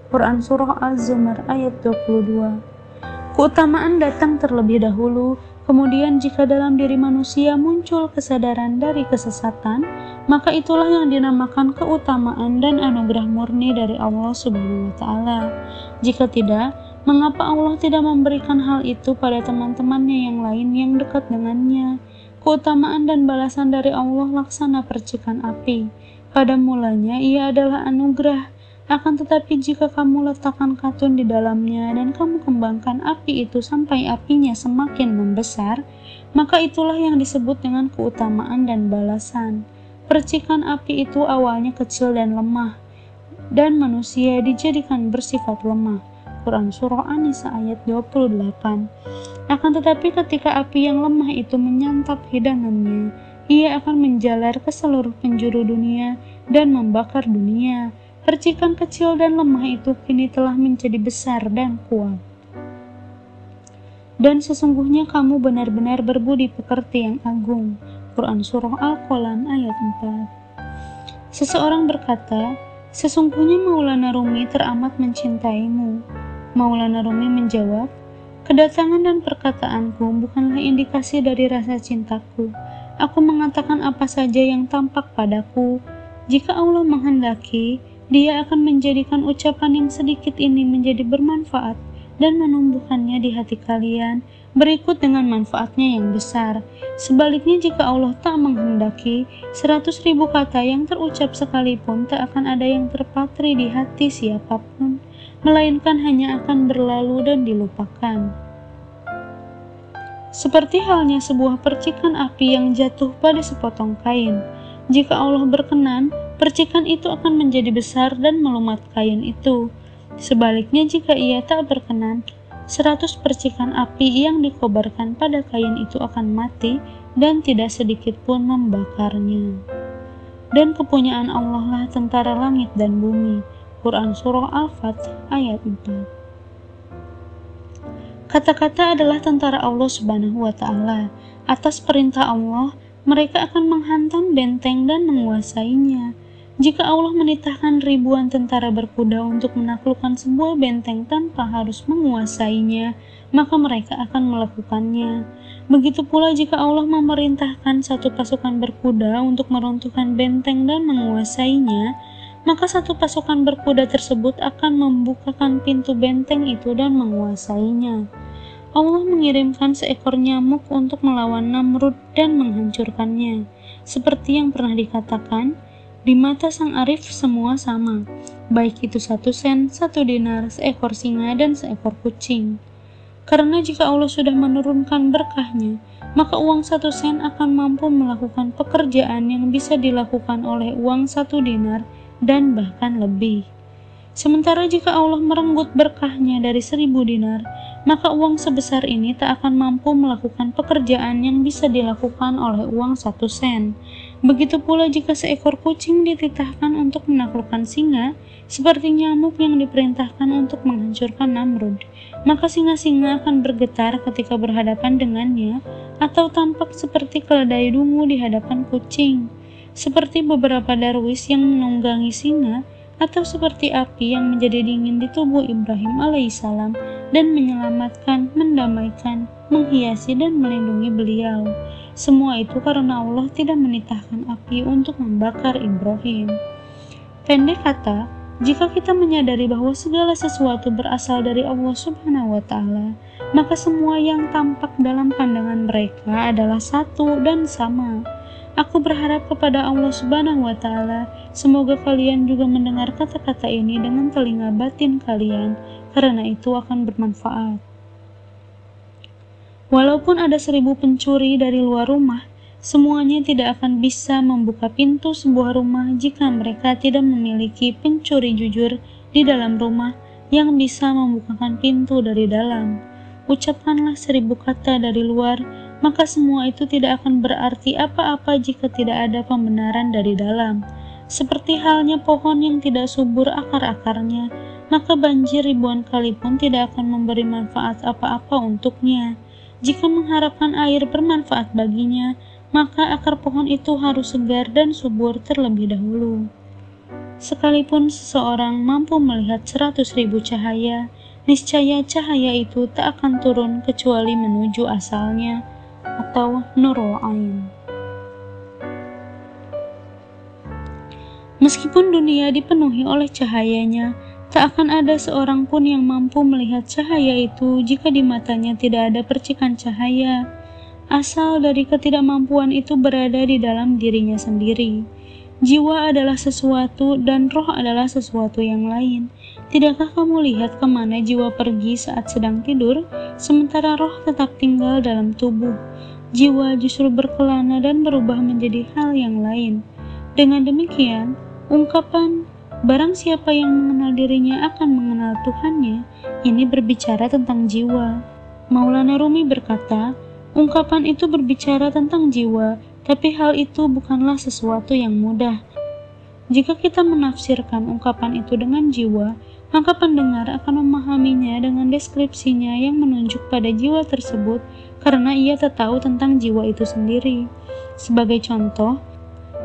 Quran Surah Az-Zumar ayat 22 Keutamaan datang terlebih dahulu Kemudian jika dalam diri manusia muncul kesadaran dari kesesatan, maka itulah yang dinamakan keutamaan dan anugerah murni dari Allah Subhanahu wa taala. Jika tidak, mengapa Allah tidak memberikan hal itu pada teman-temannya yang lain yang dekat dengannya? Keutamaan dan balasan dari Allah laksana percikan api. Pada mulanya ia adalah anugerah, akan tetapi jika kamu letakkan katun di dalamnya dan kamu kembangkan api itu sampai apinya semakin membesar, maka itulah yang disebut dengan keutamaan dan balasan. Percikan api itu awalnya kecil dan lemah, dan manusia dijadikan bersifat lemah. Quran Surah An-Nisa ayat 28 Akan tetapi ketika api yang lemah itu menyantap hidangannya, ia akan menjalar ke seluruh penjuru dunia dan membakar dunia Percikan kecil dan lemah itu kini telah menjadi besar dan kuat. Dan sesungguhnya kamu benar-benar berbudi pekerti yang agung. Quran Surah Al-Qulan ayat 4 Seseorang berkata, Sesungguhnya Maulana Rumi teramat mencintaimu. Maulana Rumi menjawab, Kedatangan dan perkataanku bukanlah indikasi dari rasa cintaku. Aku mengatakan apa saja yang tampak padaku. Jika Allah menghendaki, dia akan menjadikan ucapan yang sedikit ini menjadi bermanfaat dan menumbuhkannya di hati kalian berikut dengan manfaatnya yang besar. Sebaliknya jika Allah tak menghendaki, seratus ribu kata yang terucap sekalipun tak akan ada yang terpatri di hati siapa pun, melainkan hanya akan berlalu dan dilupakan. Seperti halnya sebuah percikan api yang jatuh pada sepotong kain. Jika Allah berkenan, percikan itu akan menjadi besar dan melumat kain itu. Sebaliknya jika ia tak berkenan, seratus percikan api yang dikobarkan pada kain itu akan mati dan tidak sedikit pun membakarnya. Dan kepunyaan Allah lah tentara langit dan bumi. Quran Surah Al-Fat ayat 4 Kata-kata adalah tentara Allah Subhanahu wa Ta'ala. Atas perintah Allah, mereka akan menghantam benteng dan menguasainya. Jika Allah menitahkan ribuan tentara berkuda untuk menaklukkan sebuah benteng tanpa harus menguasainya, maka mereka akan melakukannya. Begitu pula jika Allah memerintahkan satu pasukan berkuda untuk meruntuhkan benteng dan menguasainya, maka satu pasukan berkuda tersebut akan membukakan pintu benteng itu dan menguasainya. Allah mengirimkan seekor nyamuk untuk melawan Namrud dan menghancurkannya. Seperti yang pernah dikatakan, di mata sang Arif semua sama, baik itu satu sen, satu dinar, seekor singa, dan seekor kucing. Karena jika Allah sudah menurunkan berkahnya, maka uang satu sen akan mampu melakukan pekerjaan yang bisa dilakukan oleh uang satu dinar dan bahkan lebih. Sementara jika Allah merenggut berkahnya dari seribu dinar, maka uang sebesar ini tak akan mampu melakukan pekerjaan yang bisa dilakukan oleh uang satu sen. Begitu pula jika seekor kucing dititahkan untuk menaklukkan singa, seperti nyamuk yang diperintahkan untuk menghancurkan Namrud, maka singa-singa akan bergetar ketika berhadapan dengannya, atau tampak seperti keledai dungu di hadapan kucing, seperti beberapa darwis yang menunggangi singa, atau seperti api yang menjadi dingin di tubuh Ibrahim alaihissalam dan menyelamatkan, mendamaikan, menghiasi, dan melindungi beliau. Semua itu karena Allah tidak menitahkan api untuk membakar Ibrahim. Pendek kata, jika kita menyadari bahwa segala sesuatu berasal dari Allah Subhanahu wa Ta'ala, maka semua yang tampak dalam pandangan mereka adalah satu dan sama. Aku berharap kepada Allah Subhanahu wa Ta'ala, semoga kalian juga mendengar kata-kata ini dengan telinga batin kalian, karena itu akan bermanfaat. Walaupun ada seribu pencuri dari luar rumah, semuanya tidak akan bisa membuka pintu sebuah rumah jika mereka tidak memiliki pencuri jujur di dalam rumah yang bisa membukakan pintu dari dalam. Ucapkanlah seribu kata dari luar, maka semua itu tidak akan berarti apa-apa jika tidak ada pembenaran dari dalam. Seperti halnya pohon yang tidak subur akar-akarnya, maka banjir ribuan kali pun tidak akan memberi manfaat apa-apa untuknya. Jika mengharapkan air bermanfaat baginya, maka akar pohon itu harus segar dan subur terlebih dahulu. Sekalipun seseorang mampu melihat seratus ribu cahaya, niscaya cahaya itu tak akan turun kecuali menuju asalnya, atau Nurul Ain. Meskipun dunia dipenuhi oleh cahayanya, tak akan ada seorang pun yang mampu melihat cahaya itu jika di matanya tidak ada percikan cahaya. Asal dari ketidakmampuan itu berada di dalam dirinya sendiri. Jiwa adalah sesuatu dan roh adalah sesuatu yang lain. Tidakkah kamu lihat ke mana jiwa pergi saat sedang tidur, sementara roh tetap tinggal dalam tubuh? Jiwa justru berkelana dan berubah menjadi hal yang lain. Dengan demikian, ungkapan Barang siapa yang mengenal dirinya akan mengenal Tuhannya, ini berbicara tentang jiwa. Maulana Rumi berkata, ungkapan itu berbicara tentang jiwa, tapi hal itu bukanlah sesuatu yang mudah. Jika kita menafsirkan ungkapan itu dengan jiwa, maka pendengar akan memahaminya dengan deskripsinya yang menunjuk pada jiwa tersebut karena ia tahu tentang jiwa itu sendiri. Sebagai contoh,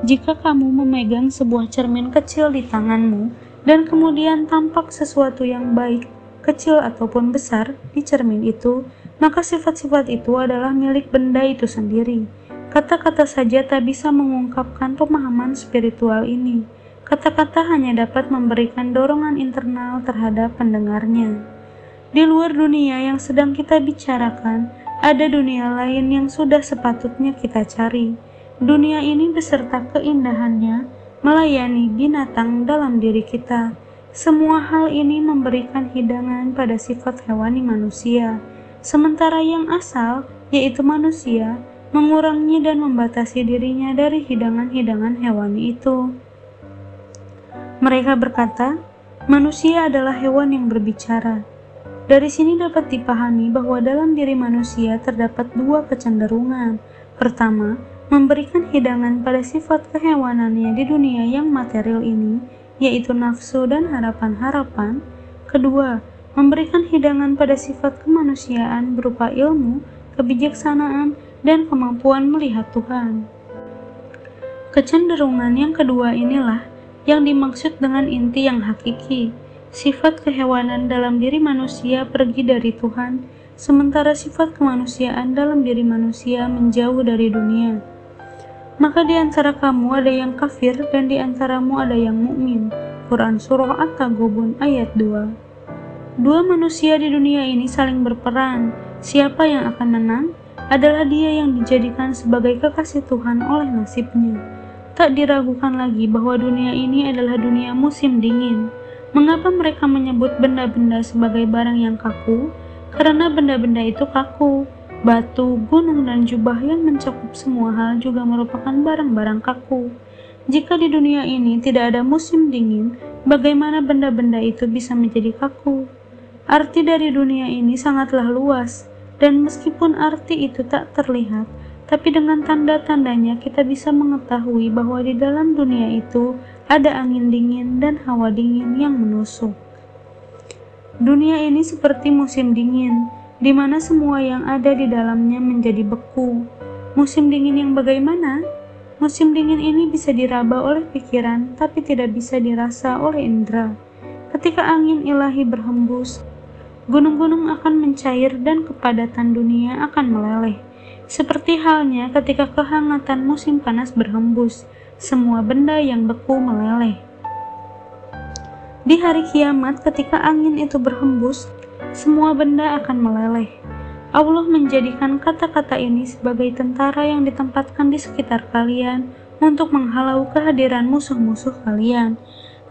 jika kamu memegang sebuah cermin kecil di tanganmu dan kemudian tampak sesuatu yang baik, kecil ataupun besar di cermin itu, maka sifat-sifat itu adalah milik benda itu sendiri. Kata-kata saja tak bisa mengungkapkan pemahaman spiritual ini. Kata-kata hanya dapat memberikan dorongan internal terhadap pendengarnya. Di luar dunia yang sedang kita bicarakan, ada dunia lain yang sudah sepatutnya kita cari Dunia ini beserta keindahannya melayani binatang dalam diri kita. Semua hal ini memberikan hidangan pada sifat hewani manusia, sementara yang asal, yaitu manusia, mengurangi dan membatasi dirinya dari hidangan-hidangan hewani itu. Mereka berkata, manusia adalah hewan yang berbicara. Dari sini dapat dipahami bahwa dalam diri manusia terdapat dua kecenderungan. Pertama, memberikan hidangan pada sifat kehewanannya di dunia yang material ini, yaitu nafsu dan harapan-harapan. Kedua, memberikan hidangan pada sifat kemanusiaan berupa ilmu, kebijaksanaan, dan kemampuan melihat Tuhan. Kecenderungan yang kedua inilah yang dimaksud dengan inti yang hakiki. Sifat kehewanan dalam diri manusia pergi dari Tuhan, sementara sifat kemanusiaan dalam diri manusia menjauh dari dunia. Maka di antara kamu ada yang kafir dan di antaramu ada yang mukmin. Quran Surah At-Taghabun ayat 2 Dua manusia di dunia ini saling berperang. Siapa yang akan menang adalah dia yang dijadikan sebagai kekasih Tuhan oleh nasibnya. Tak diragukan lagi bahwa dunia ini adalah dunia musim dingin. Mengapa mereka menyebut benda-benda sebagai barang yang kaku? Karena benda-benda itu kaku Batu, gunung, dan jubah yang mencakup semua hal juga merupakan barang-barang kaku. Jika di dunia ini tidak ada musim dingin, bagaimana benda-benda itu bisa menjadi kaku? Arti dari dunia ini sangatlah luas, dan meskipun arti itu tak terlihat, tapi dengan tanda-tandanya kita bisa mengetahui bahwa di dalam dunia itu ada angin dingin dan hawa dingin yang menusuk. Dunia ini seperti musim dingin, di mana semua yang ada di dalamnya menjadi beku. Musim dingin yang bagaimana? Musim dingin ini bisa diraba oleh pikiran, tapi tidak bisa dirasa oleh indera. Ketika angin ilahi berhembus, gunung-gunung akan mencair dan kepadatan dunia akan meleleh. Seperti halnya ketika kehangatan musim panas berhembus, semua benda yang beku meleleh. Di hari kiamat, ketika angin itu berhembus, semua benda akan meleleh. Allah menjadikan kata-kata ini sebagai tentara yang ditempatkan di sekitar kalian untuk menghalau kehadiran musuh-musuh kalian.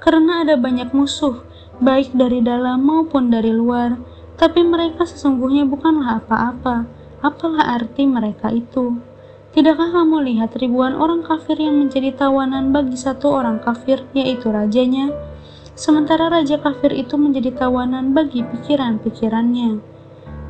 Karena ada banyak musuh, baik dari dalam maupun dari luar, tapi mereka sesungguhnya bukanlah apa-apa. Apalah arti mereka itu? Tidakkah kamu lihat ribuan orang kafir yang menjadi tawanan bagi satu orang kafir, yaitu rajanya? sementara raja kafir itu menjadi tawanan bagi pikiran-pikirannya.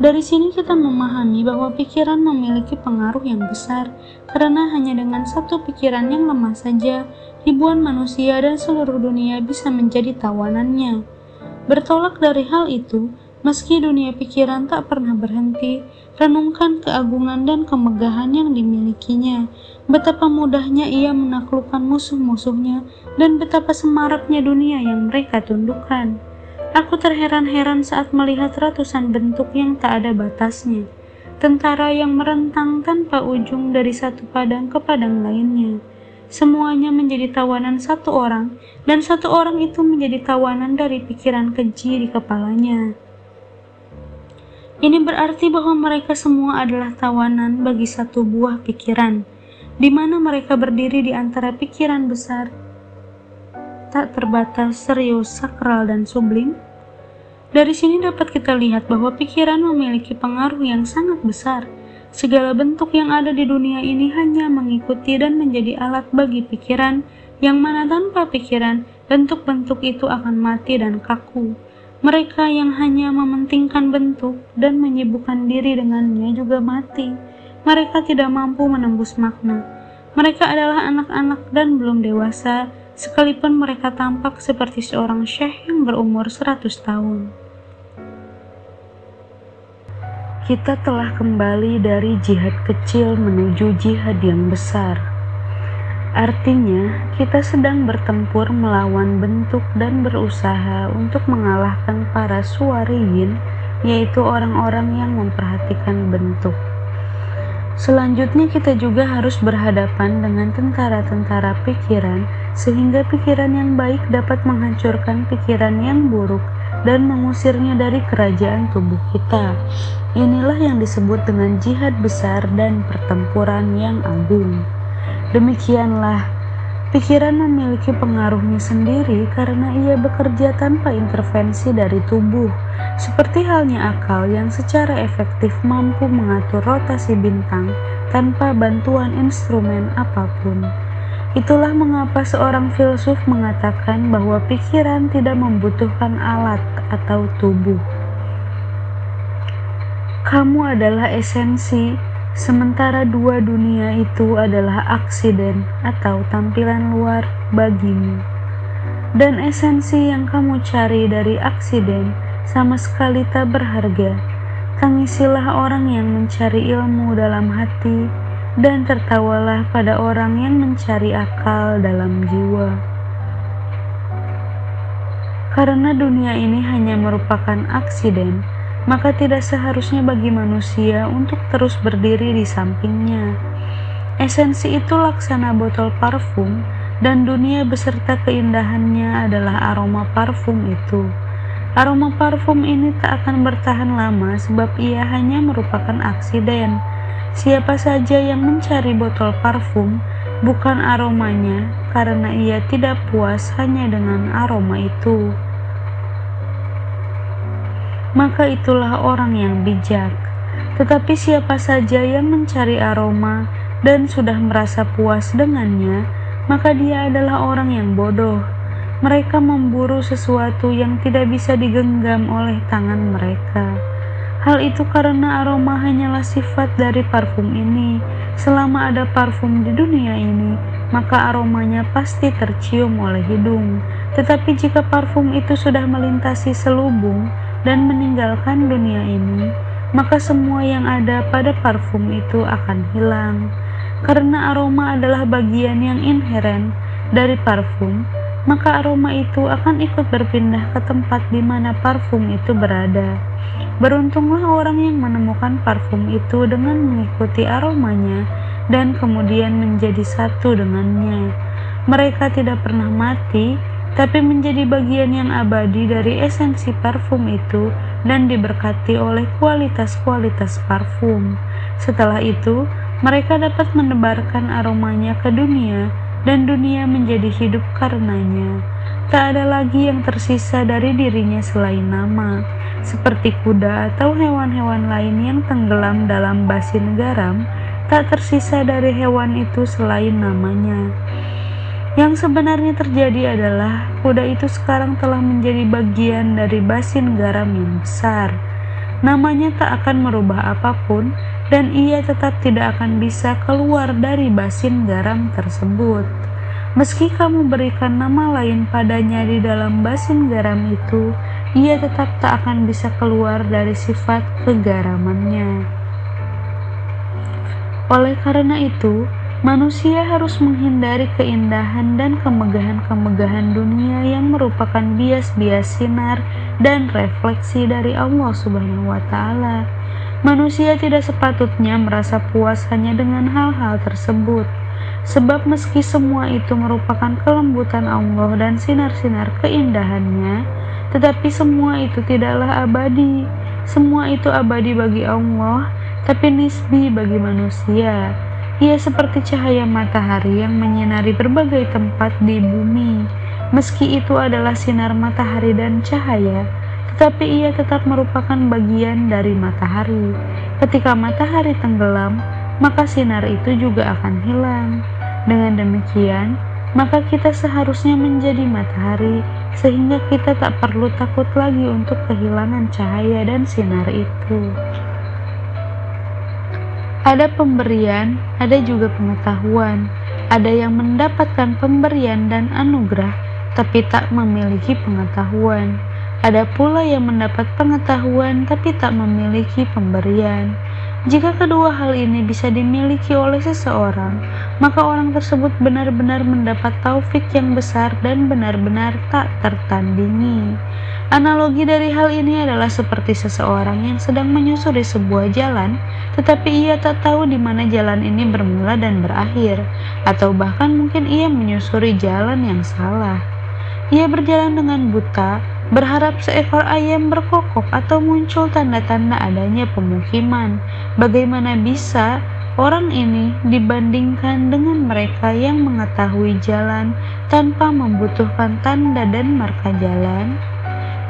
Dari sini kita memahami bahwa pikiran memiliki pengaruh yang besar, karena hanya dengan satu pikiran yang lemah saja, ribuan manusia dan seluruh dunia bisa menjadi tawanannya. Bertolak dari hal itu, meski dunia pikiran tak pernah berhenti, renungkan keagungan dan kemegahan yang dimilikinya, betapa mudahnya ia menaklukkan musuh-musuhnya, dan betapa semaraknya dunia yang mereka tundukkan. Aku terheran-heran saat melihat ratusan bentuk yang tak ada batasnya. tentara yang merentang tanpa ujung dari satu padang ke padang lainnya. Semuanya menjadi tawanan satu orang, dan satu orang itu menjadi tawanan dari pikiran keji di kepalanya. Ini berarti bahwa mereka semua adalah tawanan bagi satu buah pikiran, di mana mereka berdiri di antara pikiran besar tak terbatas, serius, sakral, dan sublim? Dari sini dapat kita lihat bahwa pikiran memiliki pengaruh yang sangat besar. Segala bentuk yang ada di dunia ini hanya mengikuti dan menjadi alat bagi pikiran, yang mana tanpa pikiran, bentuk-bentuk itu akan mati dan kaku. Mereka yang hanya mementingkan bentuk dan menyibukkan diri dengannya juga mati. Mereka tidak mampu menembus makna. Mereka adalah anak-anak dan belum dewasa, sekalipun mereka tampak seperti seorang syekh yang berumur 100 tahun. Kita telah kembali dari jihad kecil menuju jihad yang besar. Artinya, kita sedang bertempur melawan bentuk dan berusaha untuk mengalahkan para suariyin, yaitu orang-orang yang memperhatikan bentuk. Selanjutnya kita juga harus berhadapan dengan tentara-tentara pikiran sehingga pikiran yang baik dapat menghancurkan pikiran yang buruk dan mengusirnya dari kerajaan tubuh kita. Inilah yang disebut dengan jihad besar dan pertempuran yang agung. Demikianlah Pikiran memiliki pengaruhnya sendiri karena ia bekerja tanpa intervensi dari tubuh, seperti halnya akal yang secara efektif mampu mengatur rotasi bintang tanpa bantuan instrumen apa pun. Itulah mengapa seorang filsuf mengatakan bahwa pikiran tidak membutuhkan alat atau tubuh. Kamu adalah esensi sementara dua dunia itu adalah aksiden atau tampilan luar bagimu. Dan esensi yang kamu cari dari aksiden sama sekali tak berharga. Tangisilah orang yang mencari ilmu dalam hati dan tertawalah pada orang yang mencari akal dalam jiwa. Karena dunia ini hanya merupakan aksiden, maka tidak seharusnya bagi manusia untuk terus berdiri di sampingnya. Esensi itu laksana botol parfum, dan dunia beserta keindahannya adalah aroma parfum itu. Aroma parfum ini tak akan bertahan lama sebab ia hanya merupakan aksiden. Siapa saja yang mencari botol parfum bukan aromanya karena ia tidak puas hanya dengan aroma itu maka itulah orang yang bijak. Tetapi siapa saja yang mencari aroma dan sudah merasa puas dengannya, maka dia adalah orang yang bodoh. Mereka memburu sesuatu yang tidak bisa digenggam oleh tangan mereka. Hal itu karena aroma hanyalah sifat dari parfum ini. Selama ada parfum di dunia ini, maka aromanya pasti tercium oleh hidung. Tetapi jika parfum itu sudah melintasi selubung, dan meninggalkan dunia ini, maka semua yang ada pada parfum itu akan hilang. Karena aroma adalah bagian yang inheren dari parfum, maka aroma itu akan ikut berpindah ke tempat di mana parfum itu berada. Beruntunglah orang yang menemukan parfum itu dengan mengikuti aromanya dan kemudian menjadi satu dengannya. Mereka tidak pernah mati tapi menjadi bagian yang abadi dari esensi parfum itu dan diberkati oleh kualitas-kualitas parfum. Setelah itu, mereka dapat menebarkan aromanya ke dunia dan dunia menjadi hidup karenanya. Tak ada lagi yang tersisa dari dirinya selain nama, seperti kuda atau hewan-hewan lain yang tenggelam dalam basin garam, tak tersisa dari hewan itu selain namanya. Yang sebenarnya terjadi adalah kuda itu sekarang telah menjadi bagian dari basin garam yang besar. Namanya tak akan merubah apa pun dan ia tetap tidak akan bisa keluar dari basin garam tersebut. Meski kamu berikan nama lain padanya di dalam basin garam itu, ia tetap tak akan bisa keluar dari sifat kegaramannya. Oleh karena itu, Manusia harus menghindari keindahan dan kemegahan-kemegahan dunia yang merupakan bias-bias sinar dan refleksi dari Allah Subhanahu wa taala. Manusia tidak sepatutnya merasa puas hanya dengan hal-hal tersebut. Sebab meski semua itu merupakan kelembutan Allah dan sinar-sinar keindahannya, tetapi semua itu tidaklah abadi. Semua itu abadi bagi Allah, tapi nisbi bagi manusia. Ia seperti cahaya matahari yang menyinari berbagai tempat di bumi. Meski itu adalah sinar matahari dan cahaya, tetapi ia tetap merupakan bagian dari matahari. Ketika matahari tenggelam, maka sinar itu juga akan hilang. Dengan demikian, maka kita seharusnya menjadi matahari, sehingga kita tak perlu takut lagi untuk kehilangan cahaya dan sinar itu. Ada pemberian, ada juga pengetahuan. Ada yang mendapatkan pemberian dan anugerah, tapi tak memiliki pengetahuan. Ada pula yang mendapat pengetahuan, tapi tak memiliki pemberian. Jika kedua hal ini bisa dimiliki oleh seseorang, maka orang tersebut benar-benar mendapat taufik yang besar dan benar-benar tak tertandingi. Analogi dari hal ini adalah seperti seseorang yang sedang menyusuri sebuah jalan, tetapi ia tak tahu di mana jalan ini bermula dan berakhir, atau bahkan mungkin ia menyusuri jalan yang salah. Ia berjalan dengan buta, berharap seekor ayam berkokok atau muncul tanda-tanda adanya pemukiman. Bagaimana bisa orang ini dibandingkan dengan mereka yang mengetahui jalan tanpa membutuhkan tanda dan marka jalan?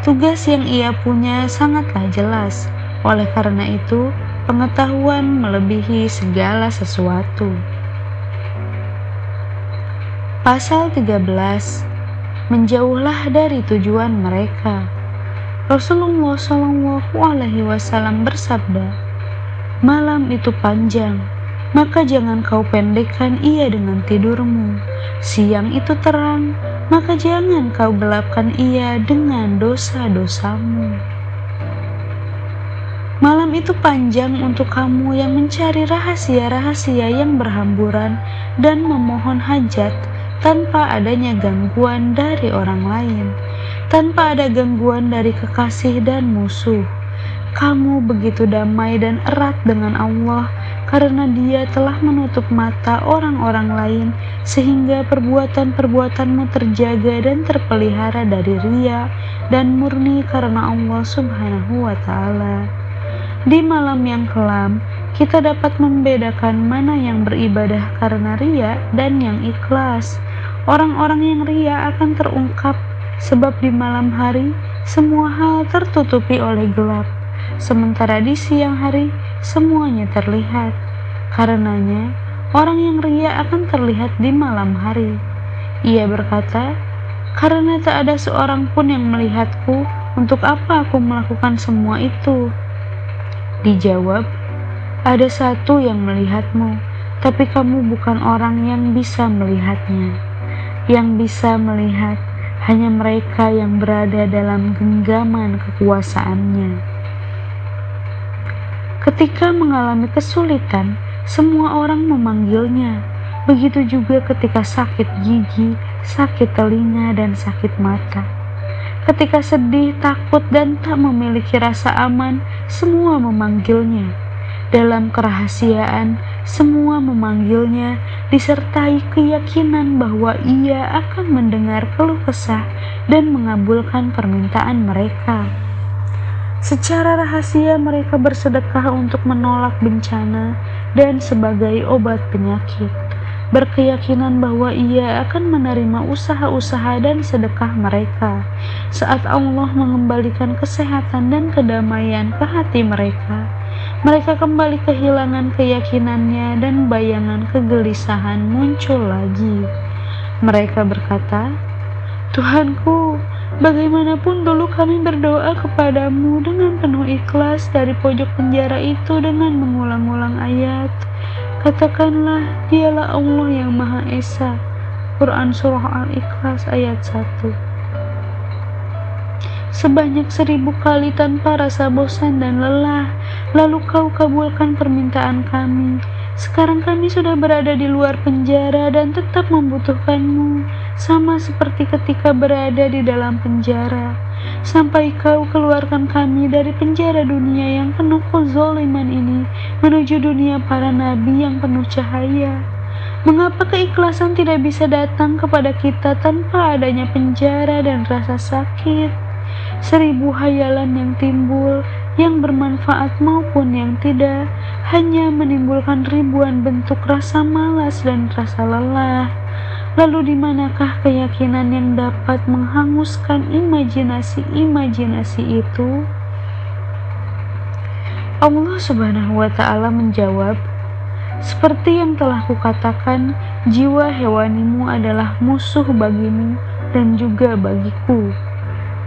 Tugas yang ia punya sangatlah jelas. Oleh karena itu, pengetahuan melebihi segala sesuatu. Pasal 13 menjauhlah dari tujuan mereka. Rasulullah Shallallahu Alaihi Wasallam bersabda, malam itu panjang, maka jangan kau pendekkan ia dengan tidurmu. Siang itu terang, maka jangan kau gelapkan ia dengan dosa-dosamu. Malam itu panjang untuk kamu yang mencari rahasia-rahasia yang berhamburan dan memohon hajat tanpa adanya gangguan dari orang lain, tanpa ada gangguan dari kekasih dan musuh. Kamu begitu damai dan erat dengan Allah karena Dia telah menutup mata orang-orang lain, sehingga perbuatan-perbuatanmu terjaga dan terpelihara dari ria dan murni karena Allah Subhanahu wa Ta'ala. Di malam yang kelam, kita dapat membedakan mana yang beribadah karena ria dan yang ikhlas. Orang-orang yang ria akan terungkap, sebab di malam hari semua hal tertutupi oleh gelap, sementara di siang hari semuanya terlihat. Karenanya, orang yang ria akan terlihat di malam hari. Ia berkata, "Karena tak ada seorang pun yang melihatku, untuk apa aku melakukan semua itu?" Dijawab, "Ada satu yang melihatmu, tapi kamu bukan orang yang bisa melihatnya." Yang bisa melihat hanya mereka yang berada dalam genggaman kekuasaannya. Ketika mengalami kesulitan, semua orang memanggilnya. Begitu juga ketika sakit gigi, sakit telinga, dan sakit mata. Ketika sedih, takut, dan tak memiliki rasa aman, semua memanggilnya. Dalam kerahasiaan, semua memanggilnya disertai keyakinan bahwa ia akan mendengar keluh kesah dan mengabulkan permintaan mereka. Secara rahasia mereka bersedekah untuk menolak bencana dan sebagai obat penyakit, berkeyakinan bahwa ia akan menerima usaha-usaha dan sedekah mereka saat Allah mengembalikan kesehatan dan kedamaian ke hati mereka mereka kembali kehilangan keyakinannya dan bayangan kegelisahan muncul lagi. Mereka berkata, Tuhanku, bagaimanapun dulu kami berdoa kepadamu dengan penuh ikhlas dari pojok penjara itu dengan mengulang-ulang ayat. Katakanlah, dialah Allah yang Maha Esa. Quran Surah Al-Ikhlas ayat 1 sebanyak seribu kali tanpa rasa bosan dan lelah. Lalu kau kabulkan permintaan kami. Sekarang kami sudah berada di luar penjara dan tetap membutuhkanmu. Sama seperti ketika berada di dalam penjara, sampai kau keluarkan kami dari penjara dunia yang penuh kezoliman ini menuju dunia para nabi yang penuh cahaya. Mengapa keikhlasan tidak bisa datang kepada kita tanpa adanya penjara dan rasa sakit? Seribu hayalan yang timbul, yang bermanfaat maupun yang tidak, hanya menimbulkan ribuan bentuk rasa malas dan rasa lelah. Lalu di manakah keyakinan yang dapat menghanguskan imajinasi-imajinasi itu? Allah Subhanahu wa taala menjawab, seperti yang telah kukatakan, jiwa hewanimu adalah musuh bagimu dan juga bagiku.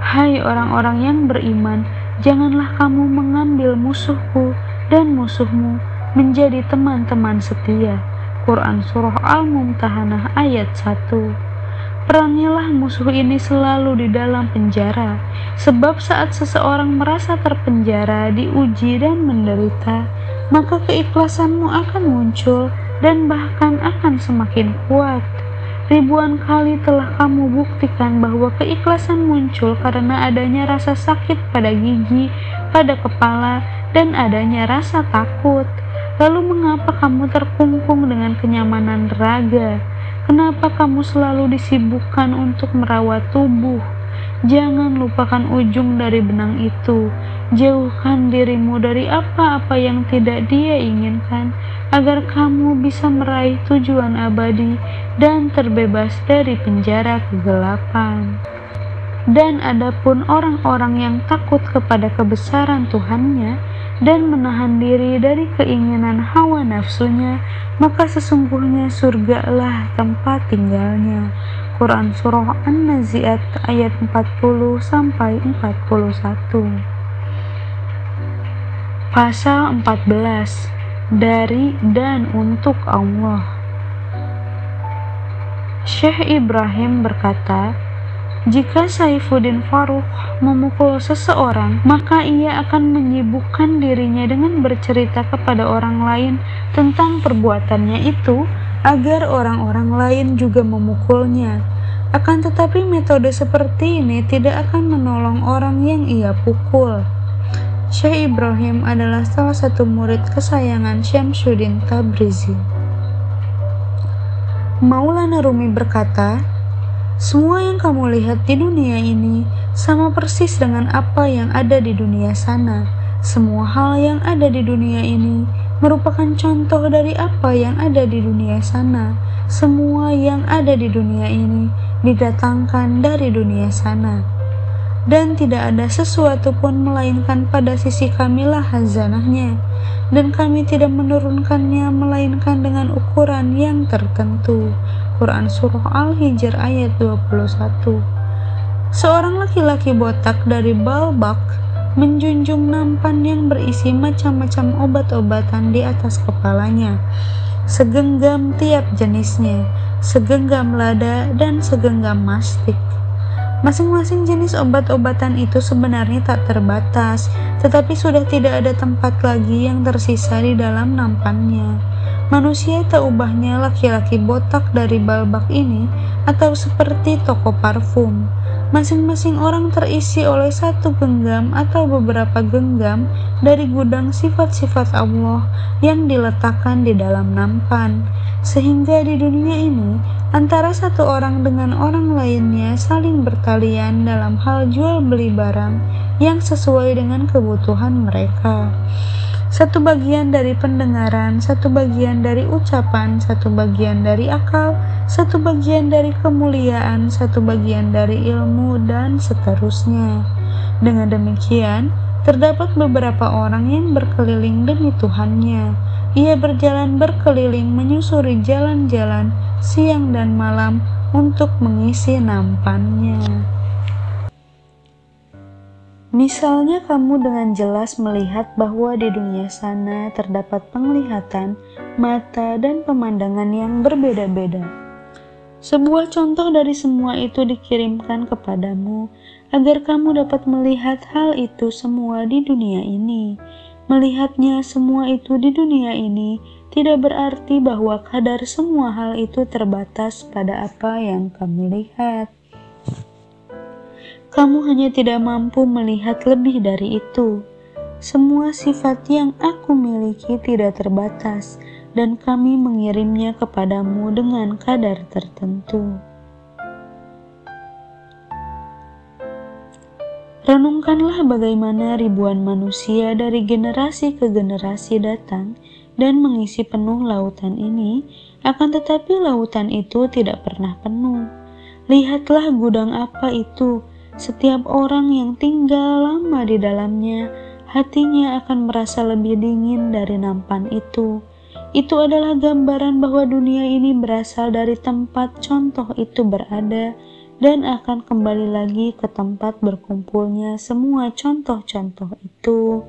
Hai orang-orang yang beriman, janganlah kamu mengambil musuhku dan musuhmu menjadi teman-teman setia. Quran Surah Al-Mumtahanah ayat 1 Perangilah musuh ini selalu di dalam penjara, sebab saat seseorang merasa terpenjara, diuji, dan menderita, maka keikhlasanmu akan muncul dan bahkan akan semakin kuat. Ribuan kali telah kamu buktikan bahwa keikhlasan muncul karena adanya rasa sakit pada gigi, pada kepala, dan adanya rasa takut. Lalu mengapa kamu terkungkung dengan kenyamanan raga? Kenapa kamu selalu disibukkan untuk merawat tubuh? Jangan lupakan ujung dari benang itu. Jauhkan dirimu dari apa-apa yang tidak dia inginkan, agar kamu bisa meraih tujuan abadi dan terbebas dari penjara kegelapan. Dan adapun orang-orang yang takut kepada kebesaran Tuhannya, dan menahan diri dari keinginan hawa nafsunya, maka sesungguhnya surgalah tempat tinggalnya. Quran Surah An-Nazi'at ayat 40 sampai 41. Pasal 14 dari dan untuk Allah. Syekh Ibrahim berkata, jika Saifuddin Faruk memukul seseorang, maka ia akan menyibukkan dirinya dengan bercerita kepada orang lain tentang perbuatannya itu agar orang-orang lain juga memukulnya. Akan tetapi metode seperti ini tidak akan menolong orang yang ia pukul. Syekh Ibrahim adalah salah satu murid kesayangan Syamsuddin Tabrizi. Maulana Rumi berkata, semua yang kamu lihat di dunia ini sama persis dengan apa yang ada di dunia sana. Semua hal yang ada di dunia ini merupakan contoh dari apa yang ada di dunia sana. Semua yang ada di dunia ini didatangkan dari dunia sana. Dan tidak ada sesuatu pun melainkan pada sisi kamilah hazanahnya. Dan kami tidak menurunkannya melainkan dengan ukuran yang tertentu. Quran Surah Al-Hijr ayat 21 Seorang laki-laki botak dari Balbak menjunjung nampan yang berisi macam-macam obat-obatan di atas kepalanya segenggam tiap jenisnya segenggam lada dan segenggam mastik Masing-masing jenis obat-obatan itu sebenarnya tak terbatas, tetapi sudah tidak ada tempat lagi yang tersisa di dalam nampannya. Manusia tak ubahnya laki-laki botak dari balbak ini atau seperti toko parfum. Masing-masing orang terisi oleh satu genggam atau beberapa genggam dari gudang sifat-sifat Allah yang diletakkan di dalam nampan. Sehingga di dunia ini, antara satu orang dengan orang lainnya saling bertalian dalam hal jual beli barang yang sesuai dengan kebutuhan mereka satu bagian dari pendengaran, satu bagian dari ucapan, satu bagian dari akal, satu bagian dari kemuliaan, satu bagian dari ilmu, dan seterusnya. Dengan demikian, terdapat beberapa orang yang berkeliling demi Tuhannya. Ia berjalan berkeliling menyusuri jalan-jalan siang dan malam untuk mengisi nampannya. Misalnya kamu dengan jelas melihat bahwa di dunia sana terdapat penglihatan, mata, dan pemandangan yang berbeda-beda. Sebuah contoh dari semua itu dikirimkan kepadamu agar kamu dapat melihat hal itu semua di dunia ini. Melihatnya semua itu di dunia ini tidak berarti bahwa kadar semua hal itu terbatas pada apa yang kamu lihat. Kamu hanya tidak mampu melihat lebih dari itu. Semua sifat yang aku miliki tidak terbatas, dan kami mengirimnya kepadamu dengan kadar tertentu. Renungkanlah bagaimana ribuan manusia dari generasi ke generasi datang dan mengisi penuh lautan ini, akan tetapi lautan itu tidak pernah penuh. Lihatlah gudang apa itu, setiap orang yang tinggal lama di dalamnya, hatinya akan merasa lebih dingin dari nampan itu. Itu adalah gambaran bahwa dunia ini berasal dari tempat contoh itu berada dan akan kembali lagi ke tempat berkumpulnya semua contoh-contoh itu.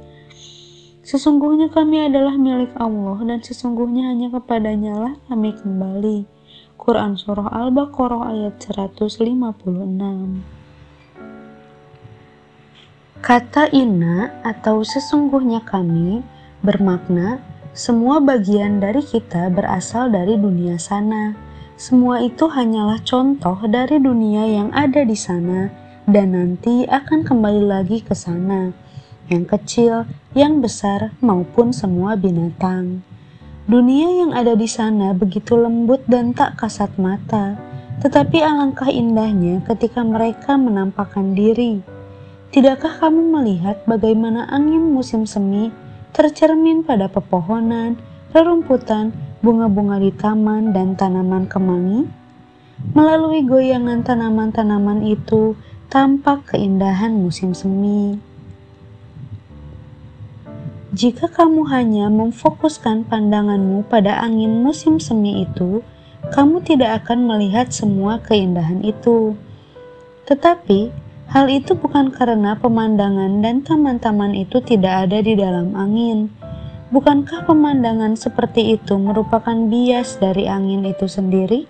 Sesungguhnya kami adalah milik Allah dan sesungguhnya hanya kepadanya lah kami kembali. Quran Surah Al-Baqarah ayat 156 Kata inna atau sesungguhnya kami bermakna semua bagian dari kita berasal dari dunia sana. Semua itu hanyalah contoh dari dunia yang ada di sana dan nanti akan kembali lagi ke sana yang kecil, yang besar, maupun semua binatang. Dunia yang ada di sana begitu lembut dan tak kasat mata, tetapi alangkah indahnya ketika mereka menampakkan diri. Tidakkah kamu melihat bagaimana angin musim semi tercermin pada pepohonan, rerumputan, bunga-bunga di taman, dan tanaman kemangi? Melalui goyangan tanaman-tanaman itu, tampak keindahan musim semi. Jika kamu hanya memfokuskan pandanganmu pada angin musim semi itu, kamu tidak akan melihat semua keindahan itu. Tetapi, hal itu bukan karena pemandangan dan taman-taman itu tidak ada di dalam angin. Bukankah pemandangan seperti itu merupakan bias dari angin itu sendiri?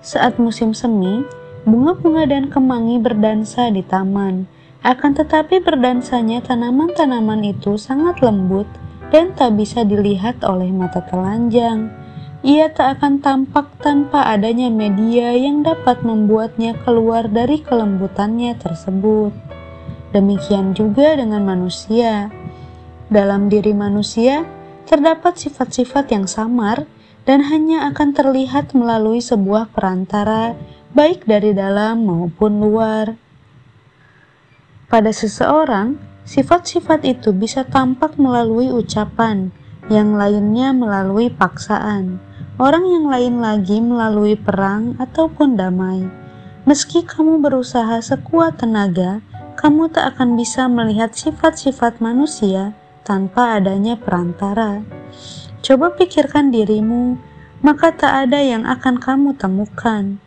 Saat musim semi, bunga-bunga dan kemangi berdansa di taman akan tetapi berdansanya tanaman-tanaman itu sangat lembut dan tak bisa dilihat oleh mata telanjang. Ia tak akan tampak tanpa adanya media yang dapat membuatnya keluar dari kelembutannya tersebut. Demikian juga dengan manusia. Dalam diri manusia terdapat sifat-sifat yang samar dan hanya akan terlihat melalui sebuah perantara, baik dari dalam maupun luar. Pada seseorang, sifat-sifat itu bisa tampak melalui ucapan, yang lainnya melalui paksaan, orang yang lain lagi melalui perang ataupun damai. Meski kamu berusaha sekuat tenaga, kamu tak akan bisa melihat sifat-sifat manusia tanpa adanya perantara. Coba pikirkan dirimu, maka tak ada yang akan kamu temukan.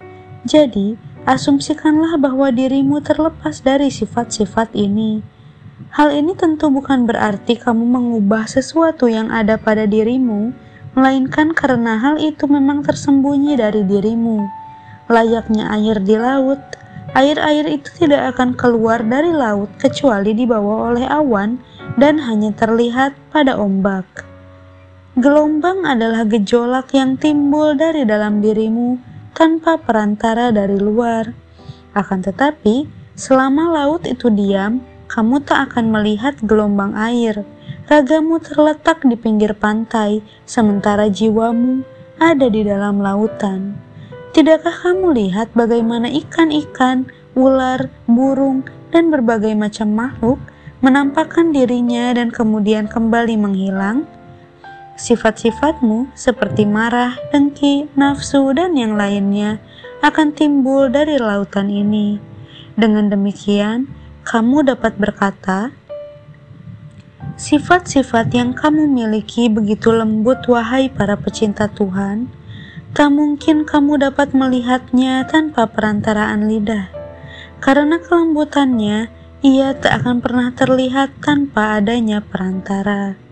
Jadi, asumsikanlah bahwa dirimu terlepas dari sifat-sifat ini. Hal ini tentu bukan berarti kamu mengubah sesuatu yang ada pada dirimu, melainkan karena hal itu memang tersembunyi dari dirimu. Layaknya air di laut, air-air itu tidak akan keluar dari laut kecuali dibawa oleh awan dan hanya terlihat pada ombak. Gelombang adalah gejolak yang timbul dari dalam dirimu tanpa perantara dari luar. Akan tetapi, selama laut itu diam, kamu tak akan melihat gelombang air. Ragamu terletak di pinggir pantai, sementara jiwamu ada di dalam lautan. Tidakkah kamu lihat bagaimana ikan-ikan, ular, burung, dan berbagai macam makhluk menampakkan dirinya dan kemudian kembali menghilang? Sifat-sifatmu seperti marah, dengki, nafsu, dan yang lainnya akan timbul dari lautan ini. Dengan demikian, kamu dapat berkata, Sifat-sifat yang kamu miliki begitu lembut, wahai para pecinta Tuhan. Tak mungkin kamu dapat melihatnya tanpa perantaraan lidah, karena kelembutannya ia tak akan pernah terlihat tanpa adanya perantara.